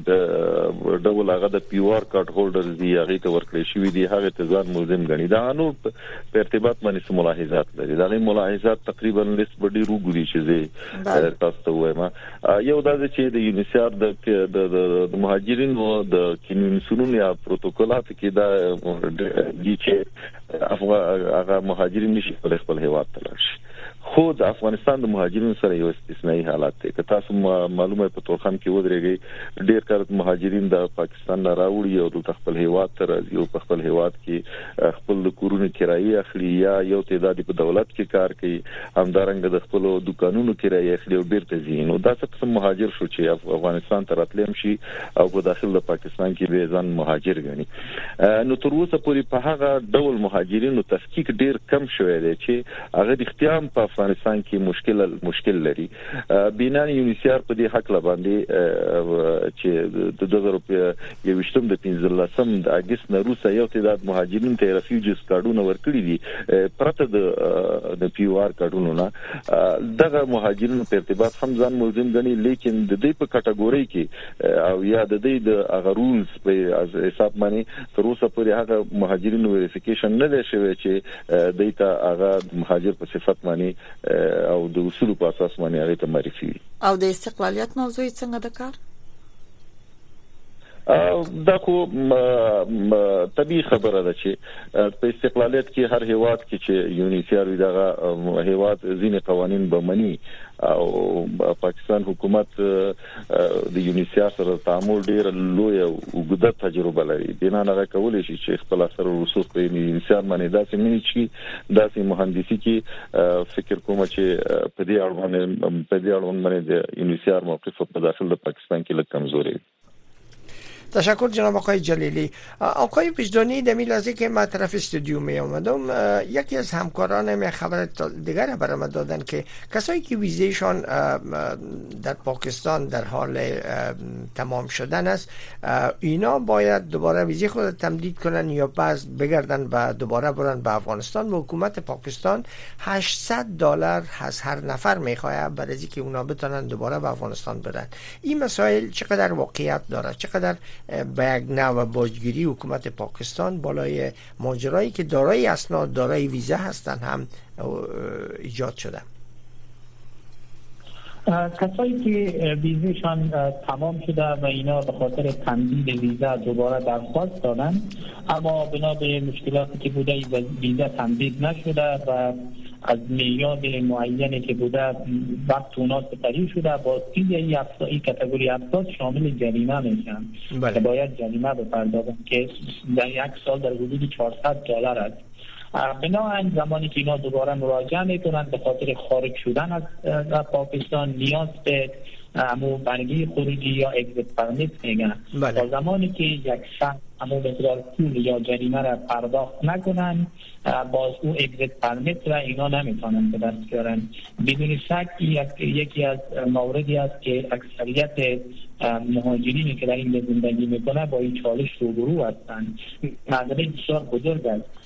ډول هغه د پی آر کارت هولډرز دی هغه ته ورکړی شوی دی هغه ته ځان ملزم غني دا نور په ارتباط باندې سم ملاحظات لري دا غي ملاحظات تقریبا لیست به ډیر وګوري چې زه تاسو ته وایم یو دا چې د یونیسیار د د مهاجرینو د کینونسونو یا پروتوکولات کې دا دی چې افغان هغه مهاجرین نشي خپل هیواد ته لاړ شي خو د افغانستان د مهاجرینو سره یو استثنایی حالات دی که تاسو معلومه په تورخم کې ودرېږئ ډیر کارت مهاجرین د پاکستان نه راوړي او دلته خپل هیواد ته راځي او په خپل هیواد کې خپل د کورونو کرایي اخلي یا یو تعداد په دولت کې کار کوي همدارنګه د خپل دکانونو کرایي اخلي او بیرته ځي نو دا څه قسم مهاجر شو چې افغانستان ته راتلم شي او په داخل د پاکستان کې به ځان مهاجر غني نو تر اوسه پورې په هغه ډول مهاجرینو تفکیک ډیر کم شوی دی چې هغه رښتیا هم په افغانستان کې مشکل مشکل لري بینان یونیسیار په دې حق لباندې چې د 2021 د 15 د اگست نه روسه یو تعداد مهاجرین ته رفیوجیز کارډونه ورکړي دي پرته د د پیو آر کارډونو نه دغه مهاجرینو په ارتباط هم ځان ملزم غني لیکن د دې په کټګوري کې او یا د دې د هغه رولز په حساب باندې تر اوسه پورې هغه مهاجرینو ویریفیکیشن نه دی شوی چې دی ته هغه مهاجر په صفت معنی او د اصول په اساس معنی هغه ته معرفي وي او د استقلالیت موضوع څنګه د کار دا خو طبي خبره ده چې په استقلالیت کې هر هیواد کې چې یونیسیار وي دغه هیواد ځینې قوانين به مني او پاکستان حکومت د یونیسیار سره د تعامل ډیره لوی او اوږده تجربه لري بنا هغه کولای شي چې خپل سره رسوخ په یونیسیار باندې داسې مینه چی داسې مهندسي کې فکر کوم چې په دې اړوند په دې اړوند باندې د یونیسیار موقف په داخل د پاکستان کې لږ کمزوري تشکر جناب آقای جلیلی آقای پیشدانی در لحظه که ما طرف استودیو می آمدم یکی از همکاران می خبر دیگر برام دادن که کسایی که ویزیشان در پاکستان در حال تمام شدن است اینا باید دوباره ویزه خود تمدید کنن یا پس بگردن و دوباره برن به افغانستان و حکومت پاکستان 800 دلار از هر نفر میخواهد برای که اونا بتونن دوباره به افغانستان برن این مسائل چقدر واقعیت داره چقدر به یک نوع باجگیری حکومت پاکستان بالای ماجرایی که دارای اسناد دارای ویزه هستند هم ایجاد شدن کسایی که ویزیشان تمام شده و اینا به خاطر تمدید ویزا دوباره درخواست دادن اما بنا به مشکلاتی که بوده ای ویزه تمدید نشده و از میعاد معینی که بوده وقت اونا سپری شده باز این ای افراد ای کتگوری افراد شامل جریمه میشن بله. باید جریمه بپردازن که در یک سال در حدود 400 دلار است بناهن زمانی که اینا دوباره مراجعه میکنن به خاطر خارج شدن از پاکستان نیاز به امو برگی خروجی یا اگزیت پرمیت میگن بله. زمانی که یک شخص امو پول یا جریمه را پرداخت نکنند باز او اگزت پرمیت را اینا نمیتونن به دست بیارن بدون شک یکی از موردی است که اکثریت مهاجرینی که در این زندگی میکنه با این چالش روبرو هستند مسئله بسیار بزرگ است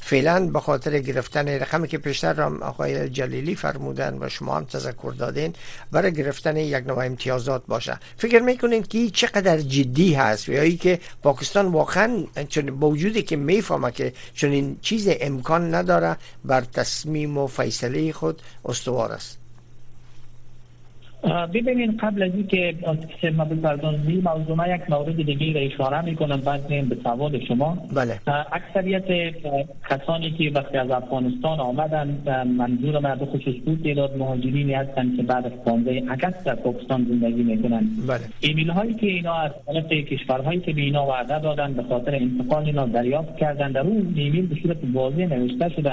فعلا به خاطر گرفتن رقمی که پیشتر را آقای جلیلی فرمودن و شما هم تذکر دادین برای گرفتن یک نوع امتیازات باشه فکر میکنین که چقدر جدی هست یا ای که پاکستان واقعا با وجودی که میفهمه که چون این چیز امکان نداره بر تصمیم و فیصله خود استوار است ببینید قبل از اینکه سرما بپردازیم موضوع ما یک مورد دیگه را اشاره میکنم بعد میام به سوال شما بله. اکثریت کسانی که وقتی از افغانستان آمدن منظور ما به خصوص بود تعداد مهاجرینی هستند که بعد از 15 اگست در پاکستان زندگی میکنند بله. ایمیل هایی که اینا از طرف کشورهایی که به اینا وعده دادن به خاطر انتقال اینا دریافت کردن در اون ایمیل به صورت واضح نوشته شده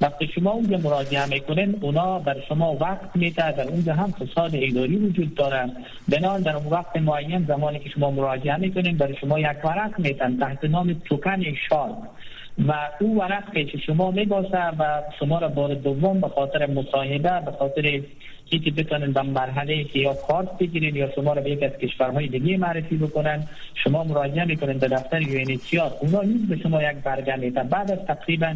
وقتی شما اونجا مراجعه میکنین اونا بر شما وقت میده در اونجا هم فساد اداری وجود داره بنان در اون وقت معین زمانی که شما مراجعه میکنین برای شما یک ورق میدن تحت نام توکن شارپ و او ورق که شما میباسه و شما را بار دوم به خاطر مصاحبه به خاطر که بتونن به مرحله که یا کارت بگیرین یا شما را به یک از کشورهای دیگه معرفی بکنن شما مراجعه میکنن به دفتر یونیتیار اونا نیز به شما یک برگه میدن بعد از تقریبا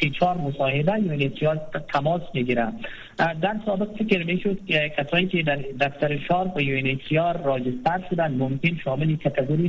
سی چار مصاحبه یونیتیار تماس میگیرن در سابق فکر میشد که کسایی که در دفتر شار و یونیتیار راجستر شدن ممکن شامل کتگوری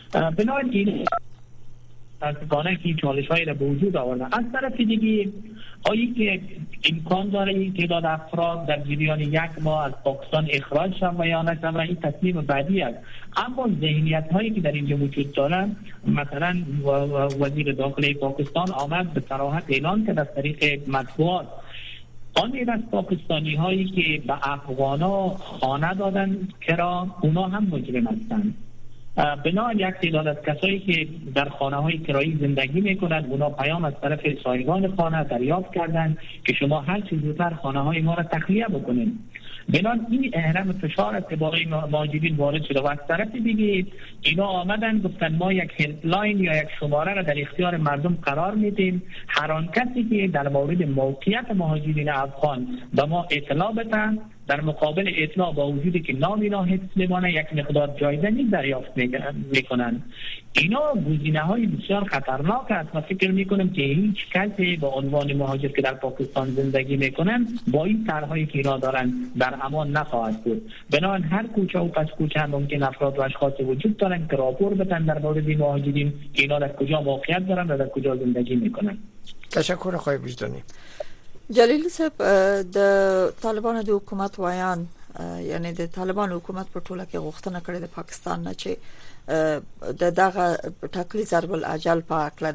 بنابراین متاسفانه که چالش هایی را به وجود از طرف دیگه آیی که امکان داره این تعداد افراد در جریان یک ماه از پاکستان اخراج شد و یا و این تصمیم بعدی است اما ذهنیت هایی که در اینجا وجود دارند مثلا وزیر داخل پاکستان آمد به صراحت اعلان که در طریق مطبوعات آن از پاکستانی هایی که به افغان ها خانه دادن کرا اونا هم مجرم هستند بنا یک تعداد از کسایی که در خانه های زندگی می کنند اونا پیام از طرف سایگان خانه دریافت کردند که شما هر چیز زودتر خانه های ما را تخلیه بکنید بنا این احرام فشار است که برای مهاجرین وارد شده و از طرف دیگه اینا آمدن گفتن ما یک هلپلاین یا یک شماره را در اختیار مردم قرار میدیم هر کسی که در مورد موقعیت مهاجرین افغان به ما اطلاع بدن در مقابل اطلاع با وجودی که نام اینا حفظ یک مقدار جایزه نیز دریافت میکنن اینا گزینه های بسیار خطرناک است و فکر میکنم که هیچ کسی با عنوان مهاجر که در پاکستان زندگی میکنن با این طرحهایی که اینا دارن در امان نخواهد بود بنان هر کوچه و پس کوچه ممکن افراد و اشخاص وجود دارند که راپور بدهند در مورد این مهاجرین که اینها در کجا موقعیت دارند و در کجا زندگی میکنند. تشکر آقای وجدانی جلیل صاحب د طالبانو د حکومت ویان یعنی د طالبانو حکومت په ټوله کې غوښتنه کړې د پاکستان نه چې د دغه ټاکلي ضرب الاجل په اړه کړه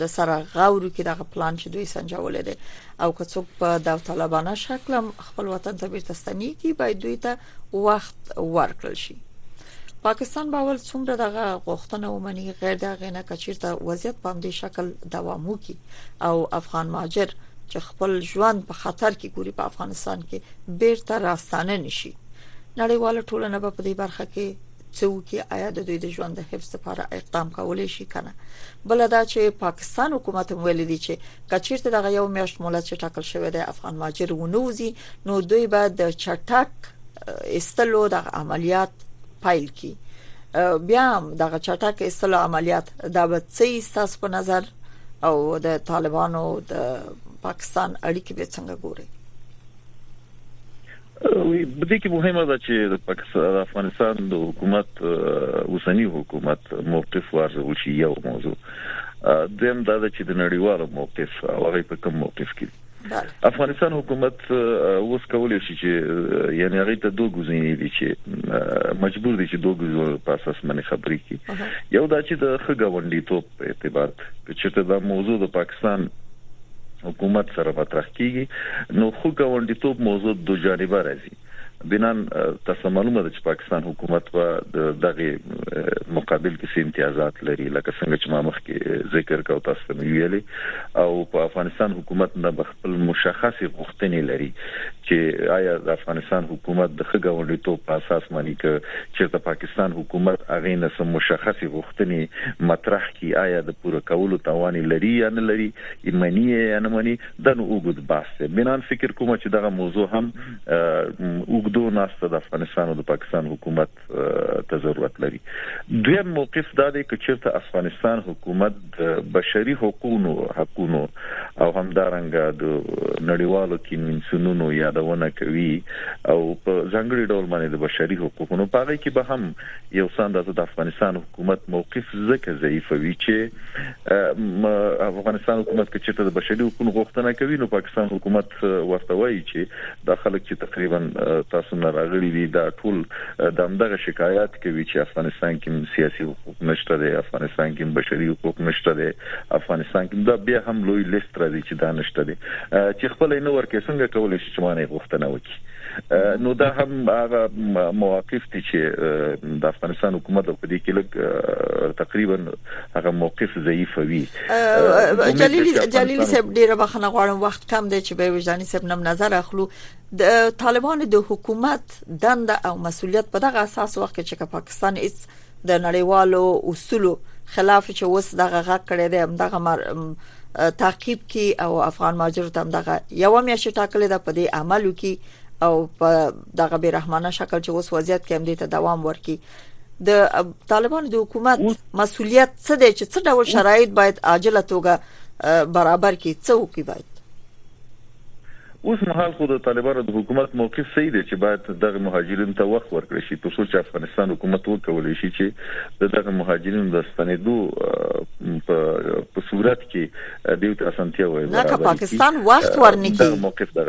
د سره غورو کې دغه پلان چې دوی سنجولې دي او که څوک په داوطلبانه شکل خپل وطن ته بیرته ستنیږي باید دوی ته وخت ورکړل شي پاکستان باول څومره دغه غوښتنه ومني غیر د غینه کچیرته وضعیت په دې شکل دوام وکي او افغان ماجر چې خپل ژوند په خطر کې ګوري په افغانستان کې بیرته راستانه نشي نړیواله ټولنه په دې برخه کې څه وکي آیا د دوی د ژوند د حفظ لپاره اقدام کولای شي کنه بل دا چې پاکستان حکومت ویل دي چې کچیرته دغه یو میاشت مولت چې ټاکل شوی دی افغان ماجر ونوزي نو دوی به د چټک استلو د عملیات پایل کی بیا هم دغه چټک استلو عملیات دا به څه تاسو په نظر او د طالبانو د پاکستان اړیکې به څنګه ګوري په دې کې مهمه ده چې د پاکستان افغانستان د حکومت اوسنی حکومت موقف وارزول شي یو موضوع دویم دا ده چې د نړیوالو موقف او هغه په کوم موقف کې افغانستان حکومت اوس کولای شي چې یعنی هغه ته دوه ګزینې دي چې مجبور دي چې دوه ګزینو په اساس باندې خبرې کوي یو دا چې د خګاونډي توپ په اعتبار چې ته دا موضوع د پاکستان حکومت سره مطرح کیږي نو خو ګاونډیتوب موضوع دو جانبه راځي بنا تاسو معلومه ده چې پاکستان حکومت به د دغه مقابل کې سي امتیازات لري لکه څنګه چې ما مخکې ذکر کاو تاسو ته ویلي او په افغانستان حکومت نه خپل مشخص غوښتنې لري چې ایا د افغانستان حکومت د ښه ګاونډیتوب په اساس ماني که چېرته پاکستان حکومت هغې نه څه مشخصې غوښتنې مطرح کړي ایا د پوره کولو توان یې لري یا نه لري، مني یې یا نه مني، دا نو اوږد بحث دی. بنان فکر کوم چې دغه موضوع هم اوږدو ناسته د افغانستان او د پاکستان حکومت حکومت ته ضرورت لري دویم موقف دا دی چې چیرته افغانستان حکومت د بشري حقوقو حقوقو او همدارنګه د نړیوالو کنوانسیونونو یادونه کوي او په ځنګړي ډول باندې د بشري حقوقو نو پاره کې به هم یو ساند د افغانستان حکومت موقف زکه ضعیف وي چې افغانستان حکومت کې چیرته د بشري حقوقو غوښتنه کوي نو پاکستان حکومت ته ورته وایي چې دا خلک چې تقریبا تاسو نه راغلي دي دا ټول د همدغه شکایات کوي چې افغانستان کې سیاسي حقوق نشته دی افغانستان کې بشري حقوق نشته دی افغانستان کې دا بیا هم لوی لیست راځي چې دا نشته دی چې خپل نه ورکه څنګه کولای شي چې معنی غوښتنه وکړي نو دا هم هغه مواقف دي چې د افغانستان حکومت په دې کې لګ تقریبا هغه موقف ضعیف وي جلیلی جلیلی صاحب ډیره بخنه غواړم وخت کم دی چې به وجداني صاحب نم نظر اخلو د طالبانو د حکومت دنده او مسولیت په دغه اساس وخت کې چې پاکستان هیڅ د نړیوالو اصولو خلاف چې اوس دغه غږ کړی دی دغه تعقیب کی او افغان ماجر تم دغه یو میاشت ټاکل ده په دې عملو کې او په دغه بیرحمانه شکل چې اوس وضعیت کې هم دې ته دوام ورکړي د طالبانو د حکومت مسولیت څه دی چې څه ډول شرایط باید عاجله توګه برابر کړي څه وکړي باید اوس مهال خو د طالبانو د حکومت موقف صحیح دی چې باید دغه مهاجرینو ته وخت ورکړی شي تر څو چې افغانستان حکومت وکولی شي چې د دغه مهاجرینو د ستنیدو په په صورت کې دیو ته اسانتیا وایي نه که پاکستان وخت ورنکي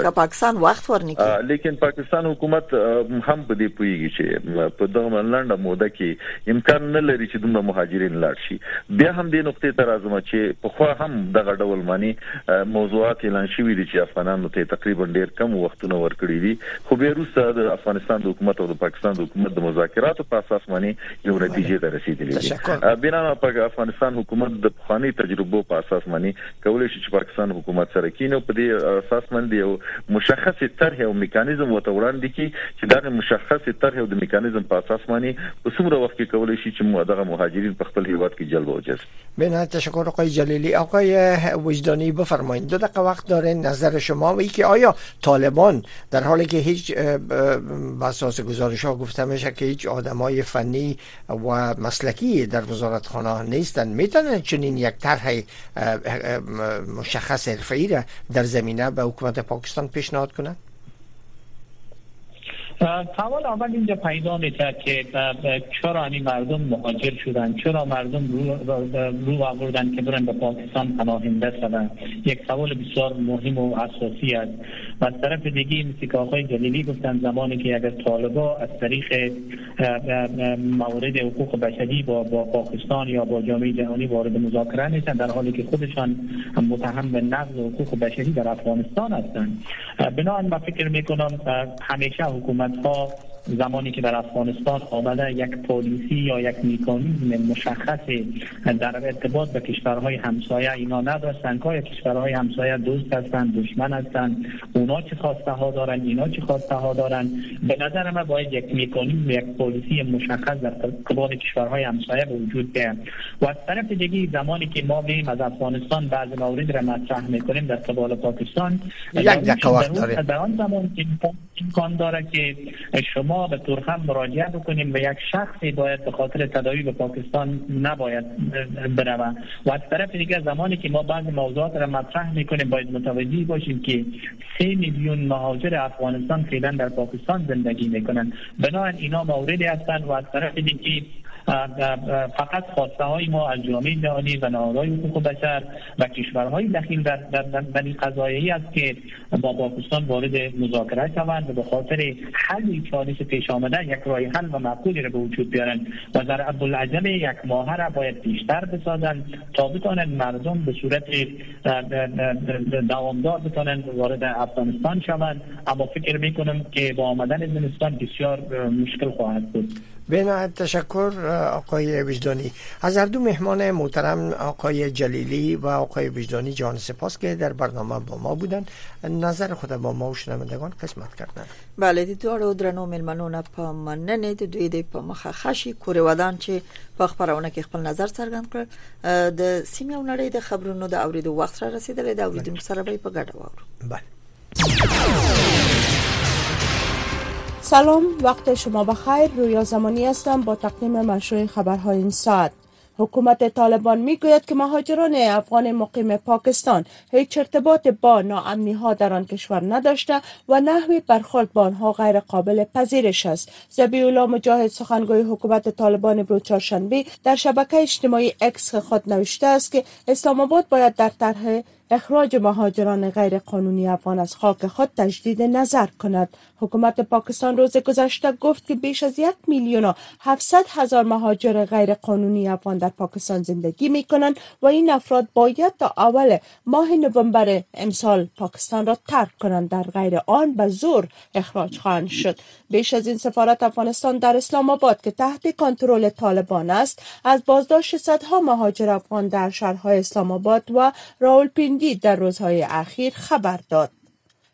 که پاکستان وخت ورنکي لیکن پاکستان حکومت هم په دې پویږي چې په دغه لنډه موده کې امکان نه لري چې دومره مهاجرین لاړ شي بیا هم دې نقطې ته راځم چې په خو هم دغه ډول معنی موضوعات اعلان شوي دي چې افغانانو ته یې تقریبا ډېر کم وختونه ورکړي دي، خو بیا وروسته د افغانستان د حکومت او د پاکستان د حکومت د مذاکراتو په اساس باندې یو نتیجې ته رسېدلي دي. بناً پر افغانستان حکومت د پخوانیو تجربو په اساس باندې کولای شي چې پاکستان حکومت سره کېني او په دې اساس باندې د یوې مشخصې طرحې او میکانیزم ورته وړاندې کړي چې د هغې مشخصې طرحې او د میکانیزم په اساس باندې په څومره وخت کې کولای شي چې دغه مهاجرین په خپل هېواد کې جلب او جذب جذب بنا تشکر آقای جلیلی آقای وجدانی بفرمایید دو دقیقه وقت دارین نظر شما و یکی آیا طالبان در حالی که هیچ بساس گزارش ها میشه که هیچ آدمای فنی و مسلکی در وزارت خانه نیستن میتونن چنین یک طرح مشخص ای را در زمینه به حکومت پاکستان پیشنهاد کنند سوال اول اینجا پیدا میتر که چرا این مردم مهاجر شدن چرا مردم رو آوردن که برن به پاکستان پناهنده شدن یک سوال بسیار مهم و اساسی است و از طرف دیگه این که جلیلی گفتن زمانی که اگر طالبا از طریق مورد حقوق بشری با, با پاکستان یا با جامعه جهانی وارد مذاکره نیستن در حالی که خودشان متهم به نقض حقوق بشری در افغانستان هستند بنابراین من فکر میکنم همیشه حکومت and four زمانی که در افغانستان آمده یک پالیسی یا یک میکانیزم مشخص در ارتباط به کشورهای همسایه اینا نداشتن که کشورهای همسایه دوست هستند دشمن هستند اونا چه خواسته ها دارن اینا چه خواسته ها دارن به نظر من باید یک میکانیزم یک پالیسی مشخص در ارتباط کشورهای همسایه وجود بیاد و از طرف دیگه زمانی که ما بیم از افغانستان بعضی مورد را مطرح میکنیم در قبال پاکستان یک در آن زمان امکان دارد که شما به تورخم مراجعه بکنیم و یک شخصی باید به خاطر تداوی به پاکستان نباید برود و از طرف دیگر زمانی که ما بعضی موضوعات را مطرح میکنیم باید متوجه باشیم که سه میلیون مهاجر افغانستان فعلا در پاکستان زندگی میکنند بناهن اینا موردی هستند و از طرف دیگه فقط خواسته های ما از جامعه جهانی و نهادهای حقوق بشر و کشورهای دخیل در, در, است که با پاکستان وارد مذاکره شوند و به خاطر حل چالش پیش آمده یک رای حل و معقولی را به وجود بیارند و در عبدالعجم یک ماه را باید بیشتر بسازند تا بتوانند مردم به صورت دوامدار بتوانند وارد افغانستان شوند اما فکر میکنم که با آمدن زمستان بسیار مشکل خواهد بود به نهایت تشکر آقای وجدانی از هر دو مهمان محترم آقای جلیلی و آقای وجدانی جان سپاس که در برنامه با ما بودند نظر خود با ما و شنوندگان قسمت کردند بله د دواړو درنو ملمنو نه په مننه د دوی د په مخه خشي کورې ودان چې په خبرونه کې خپل نظر څرګند کړ د سیمه او نړۍ د خبرونو د اوریدو وخت را رسیدلی دا اوریدونکو سره به په ګډه وورو بله بله سلام وقت شما بخیر رویا زمانی هستم با تقدیم مشروع خبرهای این ساعت حکومت طالبان میگوید که مهاجران افغان مقیم پاکستان هیچ ارتباط با ناامنی ها در آن کشور نداشته و نحوی برخورد با آنها غیر قابل پذیرش است زبی مجاهد سخنگوی حکومت طالبان بروچار شنبی در شبکه اجتماعی اکس خود نوشته است که اسلام باید در طرح اخراج مهاجران غیر قانونی افغان از خاک خود تجدید نظر کند حکومت پاکستان روز گذشته گفت که بیش از یک میلیون و هفتصد هزار مهاجر قانونی افغان در پاکستان زندگی می کنند و این افراد باید تا اول ماه نوامبر امسال پاکستان را ترک کنند در غیر آن به زور اخراج خواهند شد بیش از این سفارت افغانستان در اسلام آباد که تحت کنترل طالبان است از بازداشت صدها مهاجر افغان در شهرهای اسلام آباد و پین جنگی در روزهای اخیر خبر داد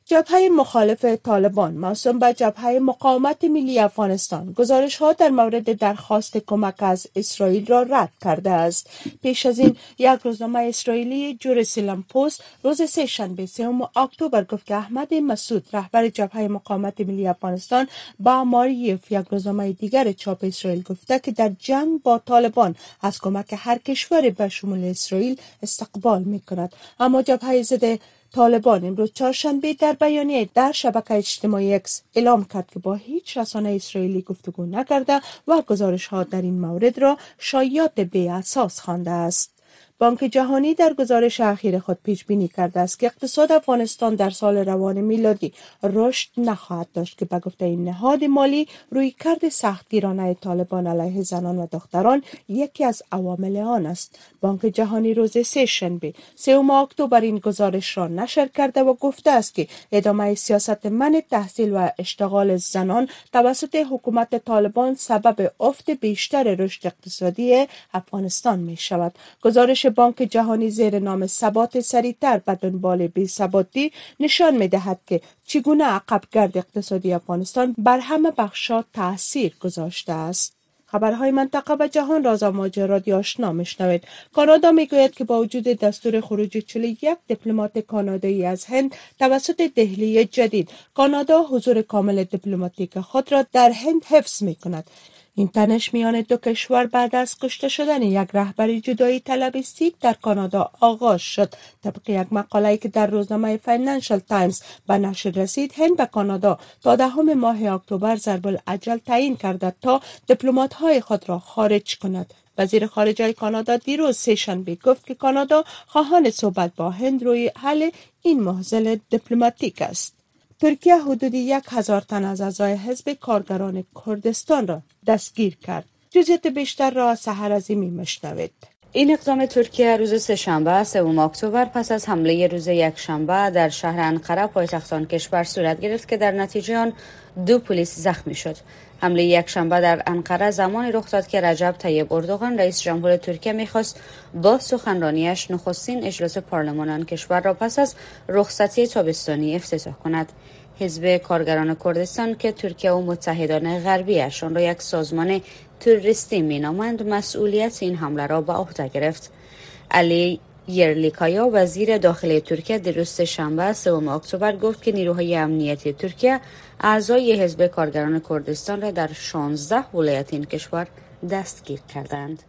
جبهه مخالف طالبان موسوم به جبهه مقاومت ملی افغانستان گزارش ها در مورد درخواست کمک از اسرائیل را رد کرده است پیش از این یک روزنامه اسرائیلی جروسلم پست روز سه شنبه سوم اکتبر گفت که احمد مسعود رهبر جبهه مقاومت ملی افغانستان با ماریف یک روزنامه دیگر چاپ اسرائیل گفته که در جنگ با طالبان از کمک هر کشور به شمول اسرائیل استقبال می کند اما جبهه زده طالبان امروز چهارشنبه در بیانیه در شبکه اجتماعی اکس اعلام کرد که با هیچ رسانه اسرائیلی گفتگو نکرده و گزارش ها در این مورد را شایعات بی اساس خوانده است بانک جهانی در گزارش اخیر خود پیش بینی کرده است که اقتصاد افغانستان در سال روان میلادی رشد نخواهد داشت که به گفته این نهاد مالی روی کرد سختگیرانه طالبان علیه زنان و دختران یکی از عوامل آن است بانک جهانی روز سه شنبه سوم اکتبر این گزارش را نشر کرده و گفته است که ادامه سیاست من تحصیل و اشتغال زنان توسط حکومت طالبان سبب افت بیشتر رشد اقتصادی افغانستان می شود گزارش بانک جهانی زیر نام ثبات سریعتر به دنبال ثباتی نشان می دهد که چگونه عقبگرد اقتصادی افغانستان بر همه بخشا تاثیر گذاشته است. خبرهای منطقه و جهان را از رادیو آشنا میشنوید کانادا میگوید که با وجود دستور خروج 41 دیپلمات کانادایی از هند توسط دهلی جدید کانادا حضور کامل دیپلماتیک خود را در هند حفظ می کند این تنش میان دو کشور بعد از کشته شدن یک رهبر جدایی طلب سیک در کانادا آغاز شد طبق یک مقاله که در روزنامه فیننشل تایمز به نشر رسید هند به کانادا تا دهم ماه اکتبر ضرب العجل تعیین کرده تا دیپلمات های خود را خارج کند وزیر خارجه کانادا دیروز بی گفت که کانادا خواهان صحبت با هند روی حل این محضل دیپلماتیک است ترکیه حدود یک هزار تن از اعضای حزب کارگران کردستان را دستگیر کرد جزئیات بیشتر را سحر عظیمی مشنوید این اقدام ترکیه روز سهشنبه سوم اکتبر پس از حمله روز یک شنبه در شهر انقره پایتخت آن کشور صورت گرفت که در نتیجه آن دو پلیس زخمی شد حمله یک شنبه در انقره زمانی رخ داد که رجب طیب اردوغان رئیس جمهور ترکیه میخواست با سخنرانیش نخستین اجلاس پارلمان آن کشور را پس از رخصتی تابستانی افتتاح کند حزب کارگران کردستان که ترکیه و متحدان غربی را یک سازمان تروریستی مینامند مسئولیت این حمله را به عهده گرفت علی یرلیکایا وزیر داخلی ترکیه در روز شنبه سوم اکتبر گفت که نیروهای امنیتی ترکیه اعضای حزب کارگران کردستان را در 16 ولایت این کشور دستگیر کردند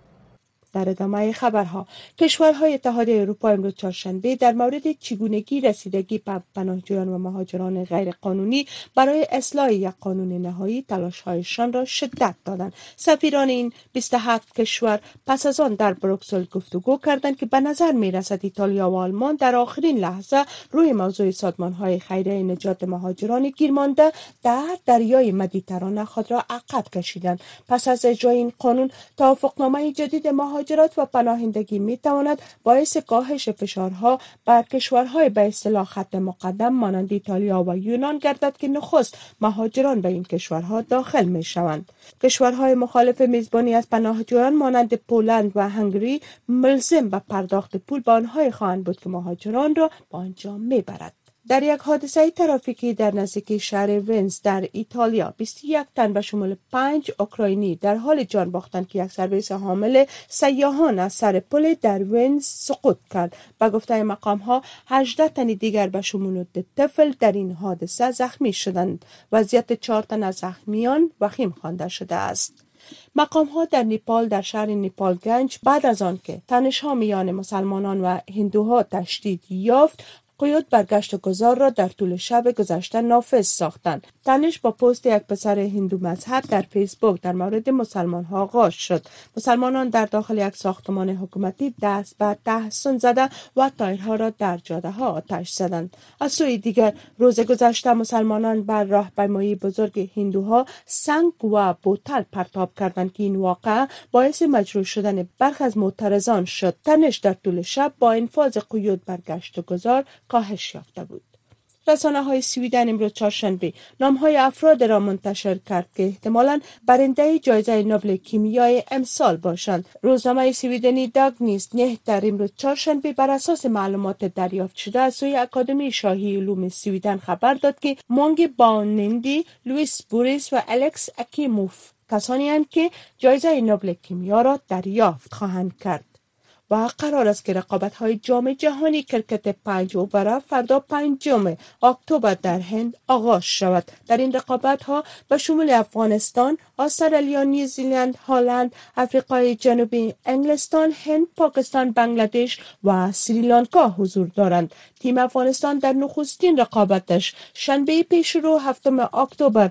در ادامه خبرها کشورهای اتحادیه اروپا امروز چهارشنبه در مورد چگونگی رسیدگی به پناهجویان و مهاجران غیرقانونی برای اصلاح یک قانون نهایی تلاشهایشان را شدت دادند سفیران این 27 کشور پس از آن در بروکسل گفتگو کردند که به نظر می رسد ایتالیا و آلمان در آخرین لحظه روی موضوع سازمانهای خیریه نجات مهاجران گیرمانده در دریای مدیترانه خود را عقب کشیدند پس از اجرای این قانون توافقنامه جدید مهاجران مهاجرت و پناهندگی می تواند باعث کاهش فشارها بر کشورهای به اصطلاح خط مقدم مانند ایتالیا و یونان گردد که نخست مهاجران به این کشورها داخل می شوند کشورهای مخالف میزبانی از پناهجویان مانند پولند و هنگری ملزم به پرداخت پول به آنهای خواهند بود که مهاجران را به آنجا میبرد در یک حادثه ترافیکی در نزدیکی شهر وینز در ایتالیا 21 تن به شمول 5 اوکراینی در حال جان باختن که یک سرویس حامل سیاحان از سر پل در وینز سقوط کرد به گفته مقام ها 18 تن دیگر به شمول طفل در این حادثه زخمی شدند وضعیت 4 تن از زخمیان وخیم خوانده شده است مقام ها در نیپال در شهر نیپال گنج بعد از آنکه تنش ها میان مسلمانان و هندوها تشدید یافت قیود برگشت و گذار را در طول شب گذشته نافذ ساختند تنش با پست یک پسر هندو مذهب در فیسبوک در مورد مسلمان ها آغاز شد مسلمانان در داخل یک ساختمان حکومتی دست به تحسن زده و تایرها را در جاده ها آتش زدند از سوی دیگر روز گذشته مسلمانان بر راهپیمایی بزرگ هندوها سنگ و بوتل پرتاب کردند که این واقعه باعث مجروح شدن برخی از معترضان شد تنش در طول شب با قیود برگشت و گذار کاهش یافته بود رسانه های سویدن امروز چهارشنبه نام های افراد را منتشر کرد که احتمالا برنده جایزه نوبل کیمیای امسال باشند روزنامه سویدنی نیست نه در امروز چهارشنبه بر اساس معلومات دریافت شده از سوی اکادمی شاهی علوم سویدن خبر داد که مونگ باونندی لوئیس بوریس و الکس اکیموف کسانی هستند که جایزه نوبل کیمیا را دریافت خواهند کرد و قرار است که رقابت های جام جهانی کرکت پنج برا فردا پنجم اکتبر در هند آغاز شود در این رقابت ها به شمول افغانستان استرالیا نیوزیلند هلند افریقای جنوبی انگلستان هند پاکستان بنگلادش و سریلانکا حضور دارند تیم افغانستان در نخستین رقابتش شنبه پیش رو هفتم اکتبر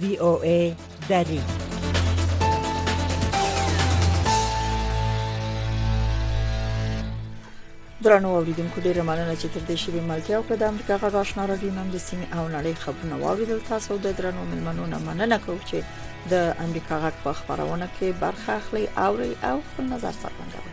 وی او ای دری درنو اوریدونکو ډیره مننه چې تر دې شیبې ملتیا وکړه د امریکا غږ آشنا رادیو نن د سیمې او نړۍ خبرونه واوریدل تاسو د درنو ملمنو نه مننه کوم چې د امریکا غږ په خبرونه کې برخه اخلي او او خپل نظر څرګندوي